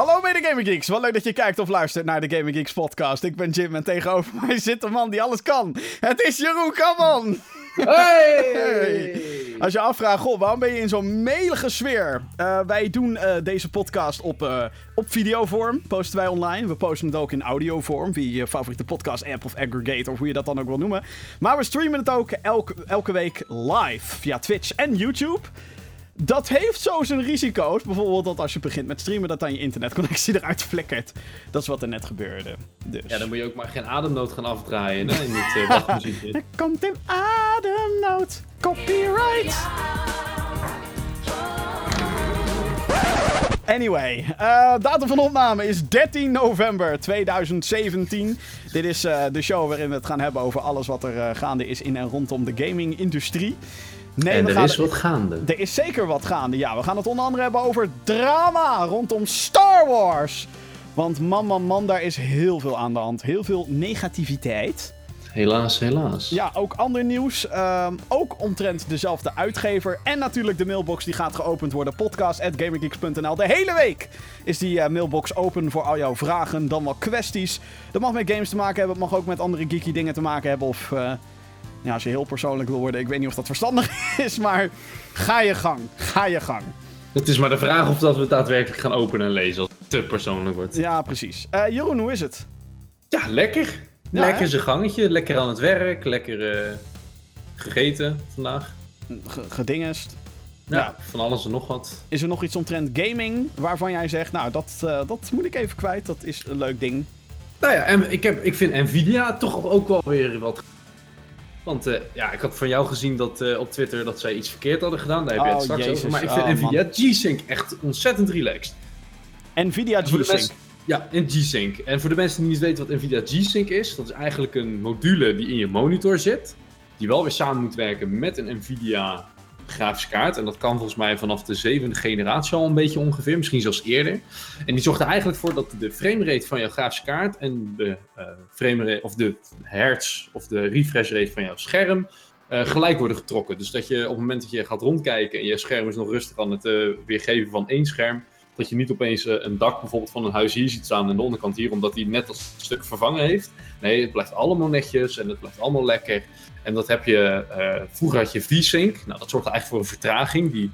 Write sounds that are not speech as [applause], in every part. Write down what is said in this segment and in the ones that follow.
Hallo mede Gaming Geeks, wat leuk dat je kijkt of luistert naar de Gaming Geeks podcast. Ik ben Jim en tegenover [laughs] mij zit een man die alles kan. Het is Jeroen Kamman! Hey! Als je afvraagt, goh, waarom ben je in zo'n melige sfeer? Uh, wij doen uh, deze podcast op, uh, op videovorm, posten wij online. We posten het ook in audiovorm, via je favoriete podcast app of aggregator, of hoe je dat dan ook wil noemen. Maar we streamen het ook elke, elke week live via Twitch en YouTube. Dat heeft zo zijn risico's. Bijvoorbeeld dat als je begint met streamen, dat dan je internetconnectie [laughs] eruit flikkert. Dat is wat er net gebeurde. Dus. Ja, dan moet je ook maar geen ademnood gaan afdraaien hè, in dit [laughs] uh, wachtmuziekje. er komt een ademnood. Copyright. Anyway, uh, datum van opname is 13 november 2017. Dit is uh, de show waarin we het gaan hebben over alles wat er uh, gaande is in en rondom de gaming-industrie. Nee, en er is wat gaande. Er is zeker wat gaande, ja. We gaan het onder andere hebben over drama rondom Star Wars. Want man, man, man, daar is heel veel aan de hand. Heel veel negativiteit. Helaas, helaas. Ja, ook ander nieuws. Um, ook omtrent dezelfde uitgever. En natuurlijk de mailbox die gaat geopend worden. Podcast.gamergeeks.nl. De hele week is die uh, mailbox open voor al jouw vragen, dan wel kwesties. Dat mag met games te maken hebben. Het mag ook met andere geeky dingen te maken hebben. Of... Uh, ja, als je heel persoonlijk wil worden, ik weet niet of dat verstandig [laughs] is, maar ga je gang. Ga je gang. Het is maar de vraag of dat we het daadwerkelijk gaan openen en lezen als het te persoonlijk wordt. Ja, precies. Uh, Jeroen, hoe is het? Ja, lekker. Ja, lekker zijn gangetje, lekker aan het werk, lekker uh, gegeten vandaag. G gedingest. Ja, ja, van alles en nog wat. Is er nog iets omtrent gaming waarvan jij zegt, nou, dat, uh, dat moet ik even kwijt, dat is een leuk ding? Nou ja, en ik, heb, ik vind Nvidia toch ook wel weer wat want uh, ja, ik had van jou gezien dat uh, op Twitter dat zij iets verkeerd hadden gedaan. Daar heb je het straks Jezus. over. Maar ik vind oh, Nvidia G-Sync echt ontzettend relaxed. Nvidia G-Sync? Ja, in G-Sync. En voor de mensen die niet weten wat Nvidia G-Sync is, dat is eigenlijk een module die in je monitor zit. Die wel weer samen moet werken met een Nvidia grafische kaart. En dat kan volgens mij vanaf de zevende generatie al een beetje ongeveer, misschien zelfs eerder. En die zorgt er eigenlijk voor dat de framerate van jouw grafische kaart en de uh, framerate of de hertz of de refresh rate van jouw scherm uh, gelijk worden getrokken. Dus dat je op het moment dat je gaat rondkijken en je scherm is nog rustig aan het uh, weergeven van één scherm, dat je niet opeens een dak bijvoorbeeld van een huis hier ziet staan aan de onderkant hier, omdat die net als stuk vervangen heeft. Nee, het blijft allemaal netjes en het blijft allemaal lekker. En dat heb je, uh, vroeger had je V-Sync. Nou, dat zorgde eigenlijk voor een vertraging. Die,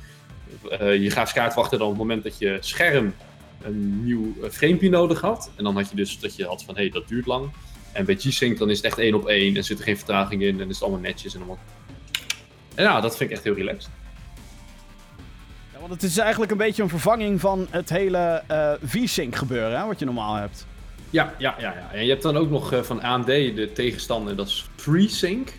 uh, je grafische kaart wachtte dan op het moment dat je scherm een nieuw framepje nodig had. En dan had je dus dat je had van, hé, hey, dat duurt lang. En bij G-Sync dan is het echt één op één en zit er geen vertraging in en is het allemaal netjes en allemaal... En ja, dat vind ik echt heel relaxed. Want het is eigenlijk een beetje een vervanging van het hele uh, V-Sync gebeuren, hè, wat je normaal hebt. Ja, ja, ja, ja. En je hebt dan ook nog uh, van AMD de tegenstander, dat is FreeSync.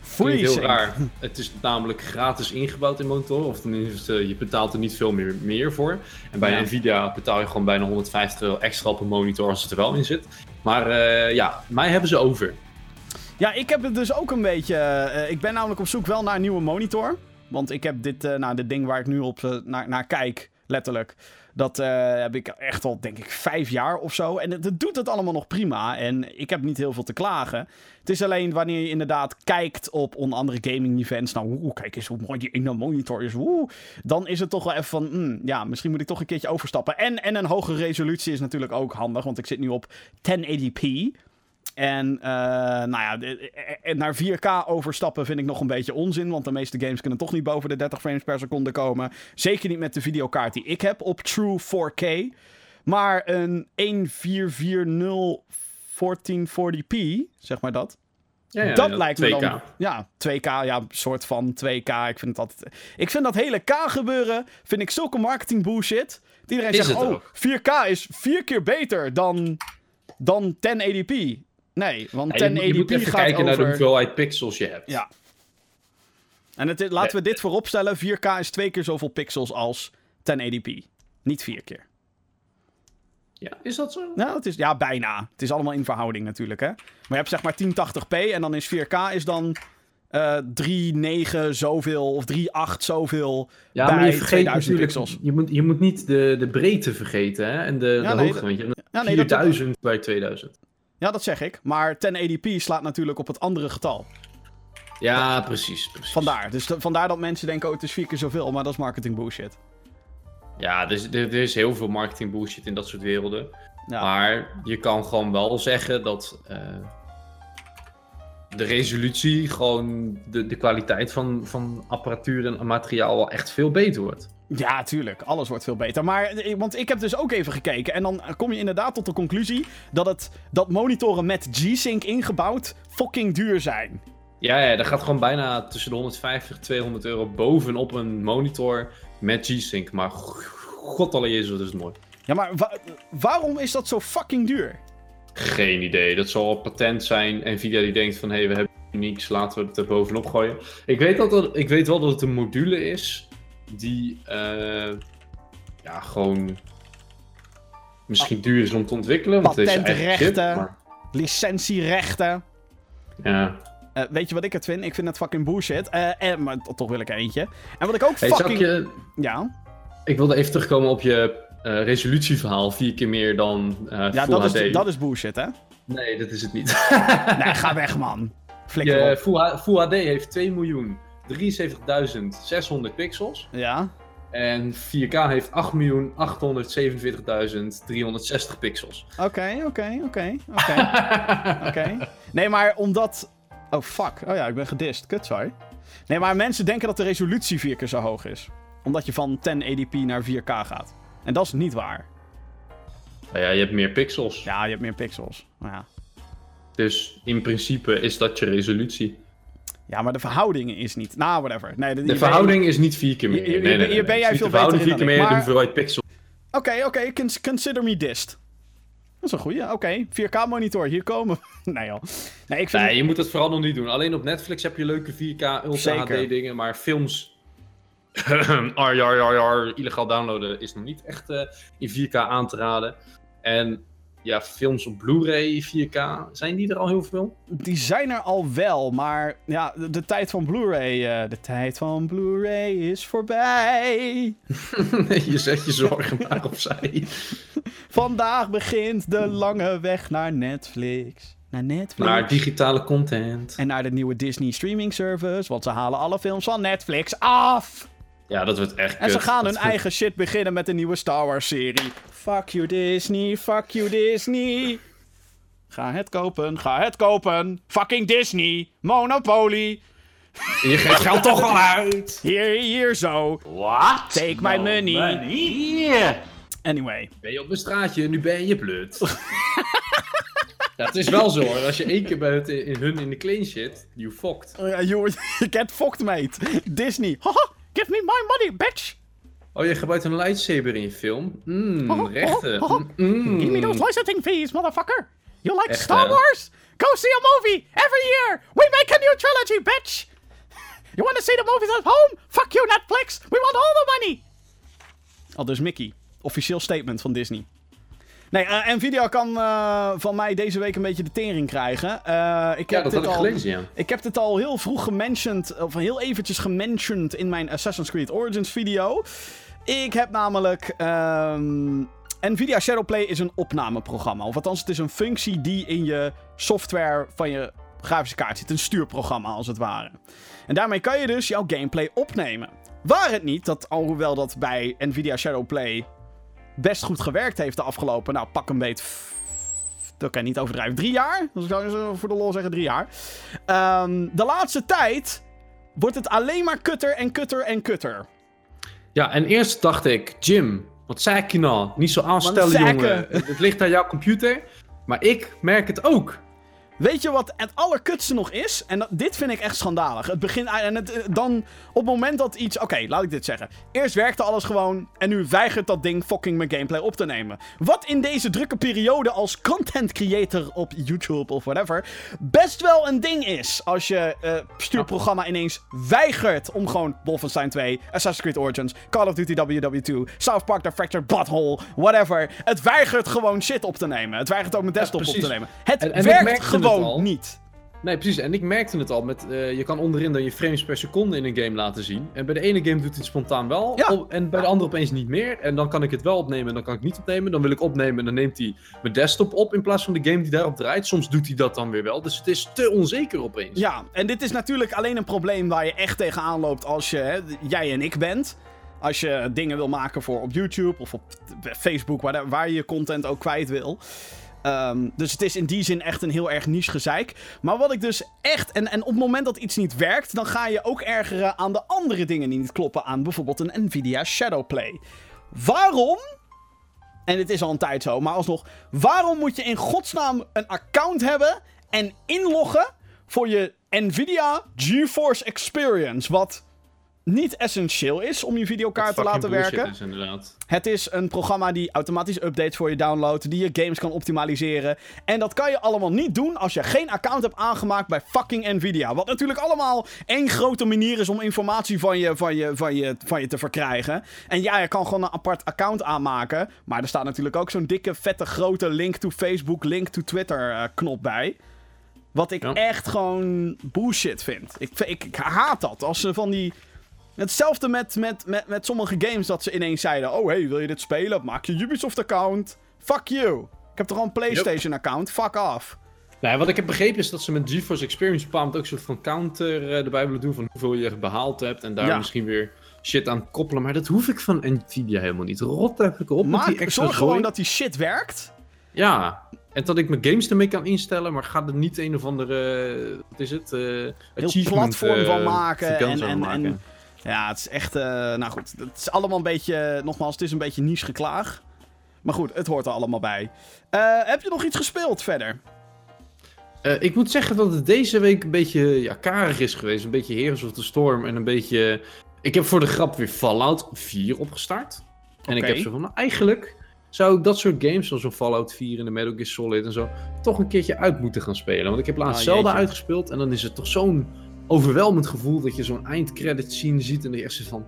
Free heel raar. Het is namelijk gratis ingebouwd in monitoren. Of tenminste, je betaalt er niet veel meer, meer voor. En bij ja. Nvidia betaal je gewoon bijna 150 euro extra op een monitor als het er wel in zit. Maar uh, ja, mij hebben ze over. Ja, ik heb het dus ook een beetje... Ik ben namelijk op zoek wel naar een nieuwe monitor. Want ik heb dit, uh, nou, dit ding waar ik nu op naar, naar kijk, letterlijk... Dat uh, heb ik echt al, denk ik, vijf jaar of zo. En het, doet het allemaal nog prima. En ik heb niet heel veel te klagen. Het is alleen wanneer je inderdaad kijkt op onder andere gaming events. Nou, oeh, kijk eens hoe mooi die ene monitor is. Dan is het toch wel even van, mm, ja, misschien moet ik toch een keertje overstappen. En, en een hogere resolutie is natuurlijk ook handig. Want ik zit nu op 1080p. En uh, nou ja, naar 4K overstappen vind ik nog een beetje onzin. Want de meeste games kunnen toch niet boven de 30 frames per seconde komen. Zeker niet met de videokaart die ik heb op True 4K. Maar een 1440 1440p, zeg maar dat. Ja, ja, dat ja, lijkt 2K. me dan. Ja, 2K, ja, soort van 2K. Ik vind altijd. Ik vind dat hele K gebeuren. Vind ik zulke marketing bullshit. Dat iedereen Is zegt: Oh, ook. 4K is vier keer beter dan, dan 1080p. Nee, want Ja, je, moet- je 1080p moet even gaat kijken over... naar de hoeveelheid pixels je hebt. Ja. En het, laten we dit vooropstellen: 4K is twee keer zoveel pixels als 1080p. Niet vier keer. Ja, is dat zo? Nou, het is, ja, bijna. Het is allemaal in verhouding natuurlijk, hè. Maar je hebt zeg maar 1080p en dan is 4K is dan eh 3,9 zoveel of 3,8 zoveel Ja, bij maar je vergeet 2000 natuurlijk, pixels. je moet, je moet niet de, de breedte vergeten hè? en de, Ja, de nee, hoogte. Want je hebt Ja, nee, dat- 4000 bij 2000. Ja, dat zeg ik. Maar 1080p slaat natuurlijk op het andere getal. Ja, precies. precies. Vandaar. Dus de- vandaar dat mensen denken, oh, het is vier keer zoveel. Maar dat is marketing bullshit. Ja, er is, er, er is heel veel marketing bullshit in dat soort werelden. Ja. Maar je kan gewoon wel zeggen dat eh, de resolutie, gewoon de, de kwaliteit van, van apparatuur en materiaal wel echt veel beter wordt. Ja, tuurlijk. Alles wordt veel beter. Maar, eh, want ik heb dus ook even gekeken. En dan kom je inderdaad tot de conclusie dat, het, dat monitoren met G-Sync ingebouwd fucking duur zijn. Ja, ja, dat gaat gewoon bijna tussen de 150 en 200 euro bovenop een monitor met G-Sync. Maar god alle jezus, wat is het mooi. Ja, maar wa- waarom is dat zo fucking duur? Geen idee. Dat zal patent zijn. Nvidia die denkt van, hé, hey, we hebben niks, laten we het er bovenop gooien. Ik weet, dat dat, ik weet wel dat het een module is die, eh, ja, gewoon misschien duur is om te ontwikkelen. Want Patentrechten. maar- Licentierechten. ja. Eh, weet je wat ik het vind? Ik vind het fucking bullshit. Eh, eh, maar toch wil ik er eentje. En wat ik ook Hey, fucking... je, Ja, ik wilde even terugkomen op je resolutieverhaal. Vier keer meer dan ja dat, HD. is, dat is bullshit, hè? Nee, dat is het niet. Nee, ga weg, man. Flikker je op. Full, Full HD heeft 2 miljoen 73.600 pixels. Ja? En 4K heeft 8.847.360 pixels. Oké, oké, oké, [laughs] oké. Nee, maar omdat... Oh, fuck. Oh ja, ik ben gedist. Kut, sorry. Nee, maar mensen denken dat de resolutie vier keer zo hoog is. Omdat je van 1080p naar 4K gaat. En dat is niet waar. Nou ja, je hebt meer pixels. Ja, je hebt meer pixels. Maar Ja, Dus in principe is dat je resolutie. Ja maar de verhouding is niet... Nou, whatever. Nee, De verhouding is niet vier keer meer. Nee, nee, hier ben jij veel beter in vier keer meer de hoeveelheid pixels. Oké, oké, cons- consider me dist. Dat is een goeie, oké. 4K monitor, hier komen we. [laughs] nee joh. Nee, ik vind... Nee, je moet het vooral nog niet doen. Alleen op Netflix heb je leuke 4K Ultra. HD dingen, maar films... ar, ar, ar, ar, illegaal downloaden is nog niet echt eh, in 4K aan te raden. En ja, films op Blu-ray 4K, zijn die er al heel veel? Die zijn er al wel, maar ja, de, de tijd van Blu-ray... eh, de tijd van Blu-ray is voorbij. [laughs] je zet je zorgen [laughs] maar opzij. Vandaag begint de lange weg naar Netflix. Naar Netflix. Maar digitale content. En naar de nieuwe Disney streaming service, want ze halen alle films van Netflix af. Ja, dat wordt echt En ze gaan Dat hun wordt- eigen shit beginnen met een nieuwe Star Wars serie. Fuck you Disney, fuck you Disney. Ga het kopen, ga het kopen. Fucking Disney, Monopoly. Je geeft geld toch al uit. Hier, hier zo. What? Take my money. Here. Anyway. Ben je op een straatje, nu ben je blut. [laughs] ja, het is wel zo hoor. Als je één keer bij het, in hun in de clean shit, you fucked. Oh ja, you [laughs] get fucked, mate. Disney. Haha, give me my money, bitch. Oh, je gebruikt een lightsaber in je film? Mmm, Oh, rechten. oh, oh. Mm. Give me those licensing fees, motherfucker. You like Echt, Star? Wars? Go see a movie every year. We make a new trilogy, bitch. [laughs] You want to see the movies at home? Fuck you, Netflix. We want all the money. Al dus Mickey. Officieel statement van Disney. Nee, eh, Nvidia kan eh, van mij deze week een beetje de tering krijgen. Eh, ik Ja, heb dat dit had ik al, gelezen, ja. ik heb dit al heel vroeg gementiond, of heel eventjes gementiond in mijn Assassin's Creed Origins video. Ik heb namelijk... ehm, Nvidia Shadowplay is een opnameprogramma. Of althans, het is een functie die in je software van je grafische kaart zit. Een stuurprogramma, als het ware. En daarmee kan je dus jouw gameplay opnemen. Waar het niet dat, alhoewel dat bij Nvidia Shadowplay best goed gewerkt heeft de afgelopen, nou pak een beet, dat kan je niet overdrijven, drie jaar? Dat zou ik voor de lol zeggen drie jaar. Ehm, de laatste tijd wordt het alleen maar kutter en kutter en kutter. Ja, en eerst dacht ik, Jim, wat zei ik je nou? Niet zo aanstellen, jongen. Het ligt aan jouw computer. Maar ik merk het ook. Weet je wat het allerkutste nog is? En dat, dit vind ik echt schandalig. Het begint en het, eh, dan op het moment dat iets. Oké, laat ik dit zeggen. Eerst werkte alles gewoon. En nu weigert dat ding fucking mijn gameplay op te nemen. Wat in deze drukke periode als content creator op YouTube of whatever. best wel een ding is. Als je eh, stuurprogramma ineens weigert om gewoon Wolfenstein 2, Assassin's Creed Origins, Call of Duty WW2, South Park The Fractured Butthole, whatever. Het weigert gewoon shit op te nemen. Het weigert ook mijn desktop op te nemen. Het En- en ik werkt merkte het gewoon al. niet. Nee, precies. En ik merkte het al. Met, eh, je kan onderin dan je frames per seconde in een game laten zien. En bij de ene game doet hij het spontaan wel. Ja. op- en bij de andere opeens niet meer. En dan kan ik het wel opnemen en dan kan ik niet opnemen. Dan wil ik opnemen en dan neemt hij mijn desktop op in plaats van de game die daarop draait. Soms doet hij dat dan weer wel. Dus het is te onzeker opeens. Ja, en dit is natuurlijk alleen een probleem waar je echt tegenaan loopt als je, hè, jij en ik bent. Als je dingen wil maken voor op YouTube of op Facebook, waar, waar je je content ook kwijt wil. Ehm, dus het is in die zin echt een heel erg niche gezeik. Maar wat ik dus echt. En, en op het moment dat iets niet werkt, dan ga je ook ergeren aan de andere dingen die niet kloppen. Aan bijvoorbeeld een Nvidia Shadowplay. Waarom? En het is al een tijd zo, maar alsnog. Waarom moet je in godsnaam een account hebben en inloggen voor je Nvidia GeForce Experience? Wat niet essentieel is om je videokaart te laten werken. Is, inderdaad. Het is een programma die automatisch updates voor je downloadt, die je games kan optimaliseren. En dat kan je allemaal niet doen als je geen account hebt aangemaakt bij fucking Nvidia. Wat natuurlijk allemaal één grote manier is om informatie van je, van je, van je, van je te verkrijgen. En ja, je kan gewoon een apart account aanmaken. Maar er staat natuurlijk ook zo'n dikke, vette, grote link to Facebook, link to Twitter uh, knop bij. Wat ik ja. echt gewoon bullshit vind. Ik, ik, ik haat dat. Als ze van die Hetzelfde met, met, met, met sommige games dat ze ineens zeiden: Oh, hey, wil je dit spelen? Maak je Ubisoft-account. Fuck you. Ik heb toch al een PlayStation-account? Fuck off. Nou, wat ik heb begrepen is dat ze met GeForce Experience bepaald ook een soort van counter uh, erbij willen doen van hoeveel je behaald hebt en daar ja. misschien weer shit aan koppelen. Maar dat hoef ik van Nvidia helemaal niet. Rot heb ik op Maak, met die extra Zorg gewoon dat die shit werkt. Ja, en dat ik mijn games ermee kan instellen, maar ga er niet een of andere, wat is het? Uh, Heel platform uh, van maken. En, en, maken. en ja, het is echt. Uh, nou goed, het is allemaal een beetje. Nogmaals, het is een beetje niche geklaag. Maar goed, het hoort er allemaal bij. Uh, heb je nog iets gespeeld verder? Uh, ik moet zeggen dat het deze week een beetje ja, karig is geweest. Een beetje Heroes of the Storm en een beetje... Ik heb voor de grap weer Fallout 4 opgestart. En ik heb zo van, nou, eigenlijk zou ik dat soort games, zoals een Fallout 4 en de Metal Gear Solid en zo, toch een keertje uit moeten gaan spelen. Want ik heb laatst oh, Zelda uitgespeeld en dan is het toch zo'n overweldigend gevoel dat je zo'n eindcredit scene ziet en dan je echt van,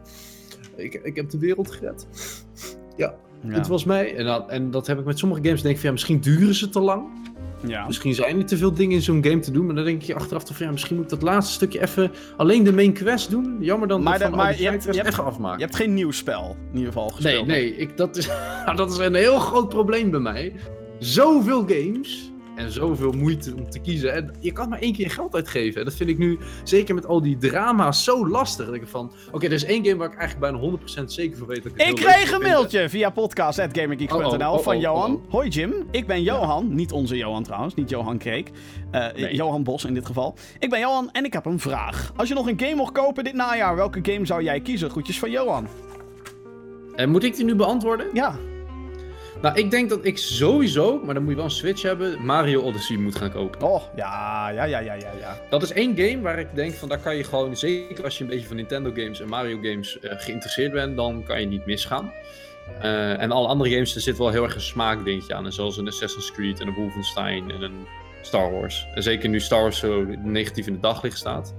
ik, ik heb de wereld gered. Ja, het was mij. En dat, en dat heb ik met sommige games, denk ik van, ja, misschien duren ze te lang. Ja. Misschien zijn er te veel dingen in zo'n game te doen, maar dan denk je achteraf van, ja, misschien moet ik dat laatste stukje even alleen de main quest doen. Jammer dan maar, de, maar je, hebt, je hebt, afmaken. Je hebt geen nieuw spel, in ieder geval, gespeeld. Nee, nee, ik, dat, is, [laughs] dat is een heel groot probleem bij mij. Zoveel games en zoveel moeite om te kiezen. En je kan maar één keer geld uitgeven. En dat vind ik nu, zeker met al die drama's, zo lastig. Dat ik van, oké, er is één game waar ik eigenlijk bijna 100% zeker van weet dat ik Ik kreeg een mailtje via podcast.gaminggeeks.nl oh, oh, oh, van Johan. Hoi Jim, ik ben Johan. Ja. Niet onze Johan trouwens, niet Johan Kreek. Uh, nee. Johan Bos in dit geval. Ik ben Johan en ik heb een vraag. Als je nog een game mocht kopen dit najaar, welke game zou jij kiezen? Groetjes van Johan. En moet ik die nu beantwoorden? Ja. Nou, ik denk dat ik sowieso, maar dan moet je wel een Switch hebben, Mario Odyssey moet gaan kopen. Oh, ja, ja, ja, ja, ja. ja. Dat is één game waar ik denk van, daar kan je gewoon, zeker als je een beetje van Nintendo games en Mario games uh, geïnteresseerd bent, dan kan je niet misgaan. Uh, en alle andere games, er zit wel heel erg een smaakdingetje aan. Zoals een Assassin's Creed en een Wolfenstein en een Star Wars. En zeker nu Star Wars zo negatief in de daglicht staat.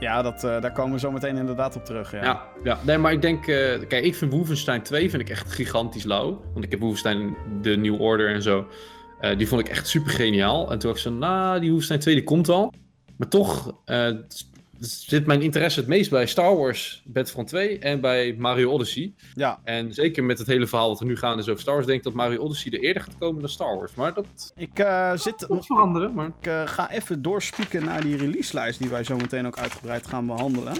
Ja, dat, uh, daar komen we zo meteen inderdaad op terug. Ja, ja, ja. nee, maar ik denk, uh, kijk, ik vind Wolfenstein 2 vind ik echt gigantisch lauw. Want ik heb Wolfenstein, de New Order en zo, uh, die vond ik echt super geniaal. En toen dacht ik zo, nou, die Wolfenstein 2 die komt al. Maar toch zit mijn interesse het meest bij Star Wars Battlefront 2 en bij Mario Odyssey. Ja. En zeker met het hele verhaal wat er nu gaan is over Star Wars, denk ik dat Mario Odyssey er eerder gaat komen dan Star Wars. Maar dat... Ik uh, zit... Dat veranderen, maar... Ik uh, ga even doorspieken naar die release-lijst die wij zo meteen ook uitgebreid gaan behandelen.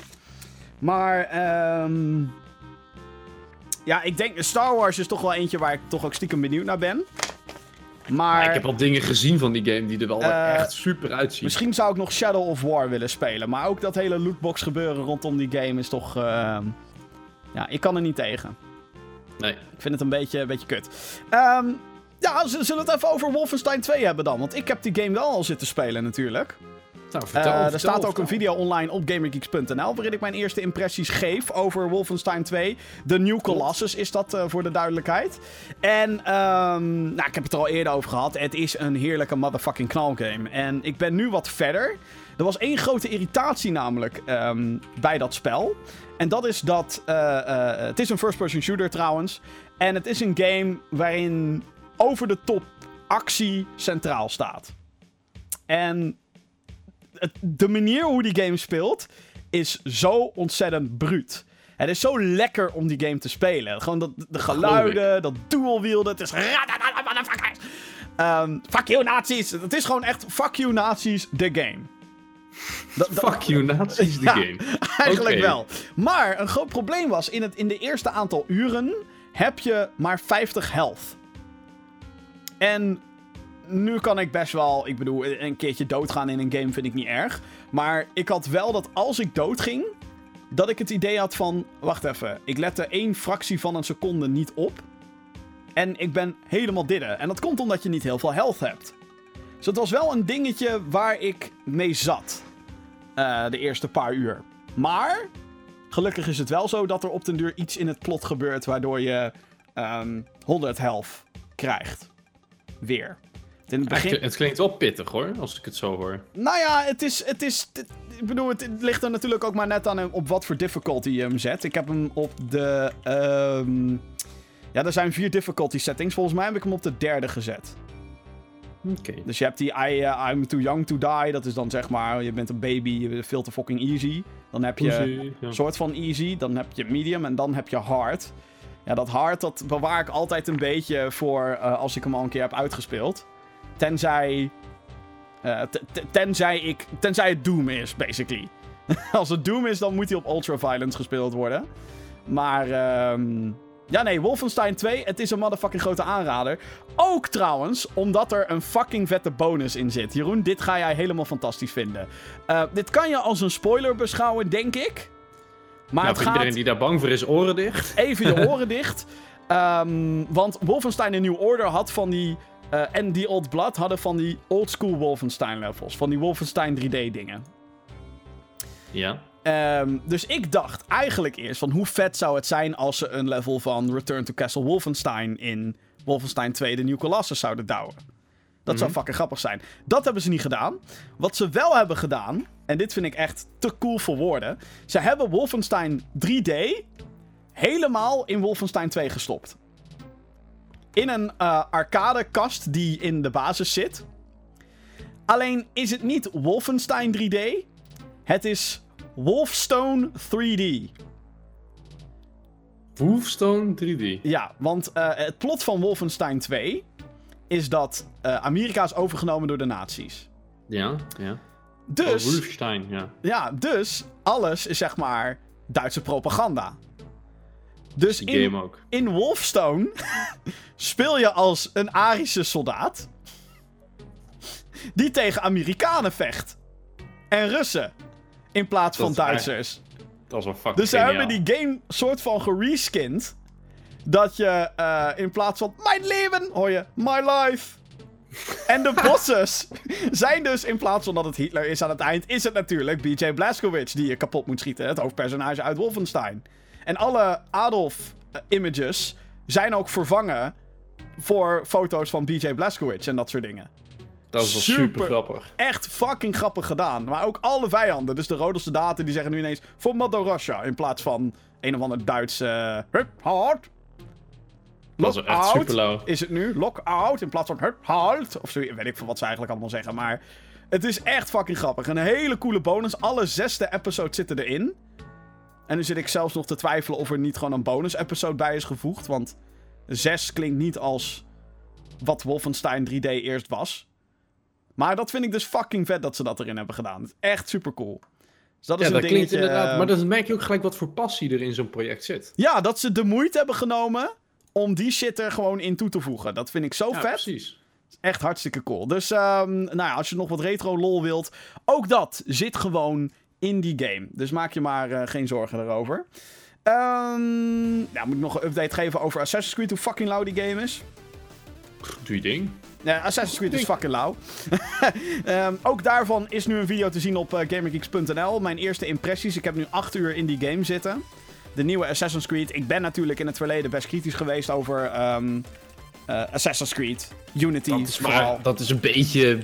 Maar, ehm... Ja, ik denk Star Wars is toch wel eentje waar ik toch ook stiekem benieuwd naar ben. Maar... ik heb al dingen gezien van die game die er wel uh, echt super uitzien. Misschien zou ik nog Shadow of War willen spelen. Maar ook dat hele lootbox gebeuren rondom die game is toch... Uh, ja, ik kan er niet tegen. Nee. Ik vind het een beetje, een beetje kut. Um, ja, zullen we het even over Wolfenstein 2 hebben dan? Want ik heb die game wel al zitten spelen natuurlijk. Nou, vertel, uh, vertel, er staat vertel. ook een video online op GamerGeeks.nl waarin ik mijn eerste impressies geef over Wolfenstein 2. De New Colossus is dat uh, voor de duidelijkheid. En um, nou, ik heb het er al eerder over gehad. Het is een heerlijke motherfucking knalgame. En ik ben nu wat verder. Er was één grote irritatie namelijk um, bij dat spel. En dat is dat... Uh, het is een first-person shooter trouwens. En het is een game waarin over de top actie centraal staat. En de manier hoe die game speelt is zo ontzettend bruut. Het is zo lekker om die game te spelen. Gewoon dat, de geluiden, dat dual wielden. Het is... Um, fuck you, nazi's. Het is gewoon echt fuck you, nazi's, de game. Dat- dat- Fuck you, Nazis, Ja. game. Eigenlijk wel. Maar een groot probleem was, in, het, in de eerste aantal uren heb je maar 50 health. En nu kan ik best wel, ik bedoel, een keertje doodgaan in een game vind ik niet erg. Maar ik had wel dat als ik doodging, dat ik het idee had van, wacht even, ik lette één fractie van een seconde niet op. En ik ben helemaal didden. En dat komt omdat je niet heel veel health hebt. Dus het was wel een dingetje waar ik mee zat. eh, de eerste paar uur. Maar, gelukkig is het wel zo dat er op den duur iets in het plot gebeurt waardoor je ehm 100 health krijgt. Weer. In het begin... Het klinkt wel pittig hoor, als ik het zo hoor. Nou ja, het is. Het is het- ik bedoel, het, het ligt er natuurlijk ook maar net aan op wat voor difficulty je hem zet. Ik heb hem op de. ehm, ja, er zijn vier difficulty settings. Volgens mij heb ik hem op de derde gezet. Oké. Dus je hebt die I, eh, I'm too young to die. Dat is dan zeg maar, je bent een baby, je bent veel te fucking easy. Dan heb je ja. een soort van easy. Dan heb je medium en dan heb je hard. Ja, dat hard, dat bewaar ik altijd een beetje voor eh, als ik hem al een keer heb uitgespeeld. Tenzij... eh, tenzij ik... Tenzij het Doom is, basically. [laughs] als het Doom is, dan moet hij op ultra violence gespeeld worden. Maar... ehm, ja, nee, Wolfenstein 2, het is een motherfucking grote aanrader. Ook trouwens, omdat er een fucking vette bonus in zit. Jeroen, dit ga jij helemaal fantastisch vinden. Eh, dit kan je als een spoiler beschouwen, denk ik. Maar Nou, het voor gaat iedereen die daar bang voor is, oren dicht. even je [laughs] oren dicht. Ehm, want Wolfenstein in New Order had van die... eh, en die Old Blood hadden van die old school Wolfenstein levels. Van die Wolfenstein 3D dingen. Ja. Ehm, dus ik dacht eigenlijk eerst van hoe vet zou het zijn als ze een level van Return to Castle Wolfenstein in Wolfenstein 2 de New Colossus zouden douwen. Dat zou fucking grappig zijn. Dat hebben ze niet gedaan. Wat ze wel hebben gedaan, en dit vind ik echt te cool voor woorden. Ze hebben Wolfenstein 3D helemaal in Wolfenstein 2 gestopt. In een eh arcadekast die in de basis zit. Alleen is het niet Wolfenstein 3D. Het is Wolfstone 3D. Wolfstone 3D. Ja, want eh, het plot van Wolfenstein 2 is dat eh, Amerika is overgenomen door de nazi's. Ja, ja. Dus, Oh, Wolfstein, ja. ja, dus alles is zeg maar Duitse propaganda. Dus in, game ook. in Wolfstone [laughs] speel je als een Arische soldaat die tegen Amerikanen vecht. En Russen. In plaats van Dat Duitsers. Dat is wel fucking Dus ze hebben die game soort van gereskind. Dat je eh, in plaats van mijn leven hoor je my life. [laughs] En de bosses zijn dus in plaats van dat het Hitler is aan het eind, is het natuurlijk BJ Blazkowicz die je kapot moet schieten. Het hoofdpersonage uit Wolfenstein. En alle Adolf-images zijn ook vervangen voor foto's van BJ Blazkowicz en dat soort dingen. Dat is wel super- super grappig. Echt fucking grappig gedaan. Maar ook alle vijanden. Dus de rode soldaten die zeggen nu ineens... voor Mother Russia. In plaats van een of ander Duits... eh hup, hard. Dat is wel echt super lauw. Is het nu? Lock out. In plaats van hup, hard. Of zo, weet ik veel wat ze eigenlijk allemaal zeggen. Maar het is echt fucking grappig. Een hele coole bonus. Alle zesde episodes zitten erin. En nu zit ik zelfs nog te twijfelen of er niet gewoon een bonus episode bij is gevoegd. Want 6 klinkt niet als wat Wolfenstein 3D eerst was. Maar dat vind ik dus fucking vet dat ze dat erin hebben gedaan. Echt super cool. Dus dat is Ja, een dat dingetje. klinkt inderdaad. eh, Maar dan merk je ook gelijk wat voor passie er in zo'n project zit. Ja, dat ze de moeite hebben genomen om die shit er gewoon in toe te voegen. Dat vind ik zo Ja, vet. precies. Echt hartstikke cool. Dus ehm, nou ja, als je nog wat retro lol wilt, ook dat zit gewoon in die game. Dus maak je maar eh, geen zorgen erover. Ehm ja, moet ik nog een update geven over Assassin's Creed, hoe fucking lauw die game is. Doe je ding. Ja, Assassin's Creed is fucking lauw. [laughs] Ehm, ook daarvan is nu een video te zien op eh, gamergeeks.nl. Mijn eerste impressies. Ik heb nu 8 uur in die game zitten. De nieuwe Assassin's Creed. Ik ben natuurlijk in het verleden best kritisch geweest over ehm, eh, Assassin's Creed. Unity Dat is, maar, dat is een beetje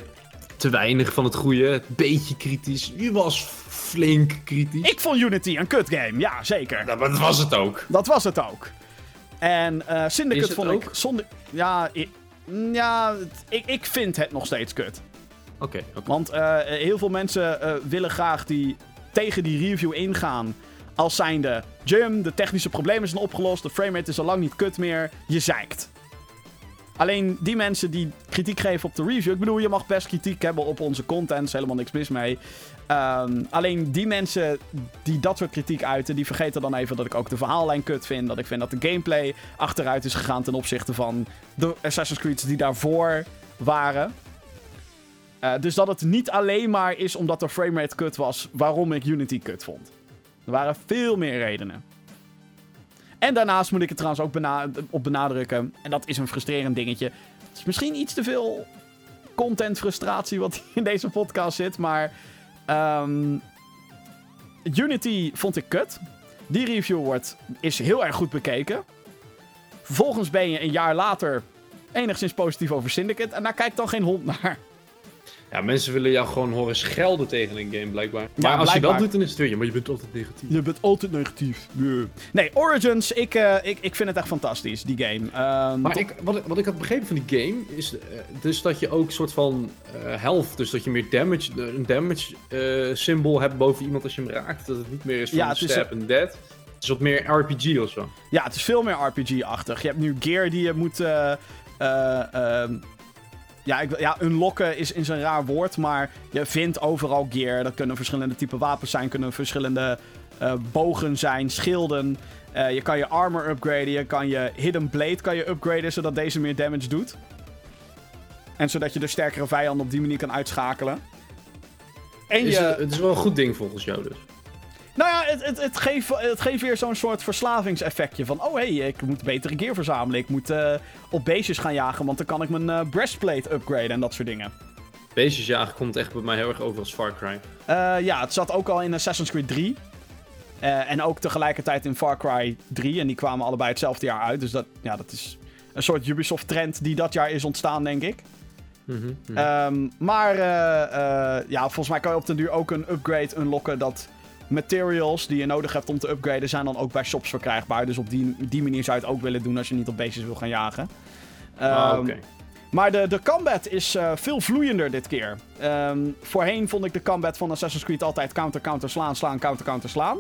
te weinig van het goede. Beetje kritisch. Je was flink kritisch. Ik vond Unity een kut game. Ja, zeker. Ja, maar dat was het ook. Dat was het ook. En eh Syndicate Is het vond ook? ik zonder... Ja, ik, ja het- ik, ik vind het nog steeds kut. Oké, oké. Want eh, heel veel mensen eh, willen graag die tegen die review ingaan. Als zijnde, Jim, de technische problemen zijn opgelost. De framerate is al lang niet kut meer. Je zeikt. Alleen die mensen die kritiek geven op de review. Ik bedoel, je mag best kritiek hebben op onze content. is helemaal niks mis mee. Ehm, alleen die mensen die dat soort kritiek uiten, die vergeten dan even dat ik ook de verhaallijn kut vind. Dat ik vind dat de gameplay achteruit is gegaan ten opzichte van de Assassin's Creed die daarvoor waren. Uh, dus dat het niet alleen maar is omdat de framerate kut was waarom ik Unity kut vond. Er waren veel meer redenen. En daarnaast moet ik het trouwens ook op benadrukken. En dat is een frustrerend dingetje. Het is misschien iets te veel content frustratie wat in deze podcast zit. Maar um, Unity vond ik kut. Die review wordt, is heel erg goed bekeken. Vervolgens ben je een jaar later enigszins positief over Syndicate. En daar kijkt dan geen hond naar. Ja, mensen willen jou gewoon horen schelden tegen een game, blijkbaar. Maar als je dat doet, dan is het weer, maar je bent altijd negatief. Je bent altijd negatief. Nee, Origins, ik, uh, ik, ik vind het echt fantastisch, die game. Um, maar ik, wat, wat ik had begrepen van die game, is uh, dus dat je ook een soort van uh, health, dus dat je meer damage, een damage symbool hebt boven iemand als je hem raakt. Dat het niet meer is van ja, step and dead. Het is wat meer RPG of zo. Ja, het is veel meer RPG-achtig. Je hebt nu gear die je moet... Uh, ja, ik, ja, unlocken is, is een raar woord, maar je vindt overal gear. Dat kunnen verschillende typen wapens zijn, kunnen verschillende uh, bogen zijn, schilden. Uh, je kan je armor upgraden, je kan je hidden blade kan je upgraden, zodat deze meer damage doet. En zodat je de sterkere vijanden op die manier kan uitschakelen. En je... is, het is wel een goed ding volgens jou dus. Nou ja, het, het, het, geeft, het geeft weer zo'n soort verslavingseffectje. Van, oh hé, hey, ik moet betere gear verzamelen. Ik moet uh, op beestjes gaan jagen, want dan kan ik mijn uh, breastplate upgraden en dat soort dingen. Beestjes jagen komt echt bij mij heel erg over als Far Cry. Uh, ja, het zat ook al in Assassin's Creed 3. en ook tegelijkertijd in Far Cry 3. En die kwamen allebei hetzelfde jaar uit. Dus dat, ja, dat is een soort Ubisoft-trend die dat jaar is ontstaan, denk ik. Mm -hmm, um, maar ja, volgens mij kan je op den duur ook een upgrade unlocken dat materials die je nodig hebt om te upgraden zijn dan ook bij shops verkrijgbaar. Dus op die, die manier zou je het ook willen doen als je niet op beestjes wil gaan jagen. Ah, um, Maar de, de combat is uh, veel vloeiender dit keer. Um, voorheen vond ik de combat van Assassin's Creed altijd counter, counter, slaan, slaan, counter, counter, slaan.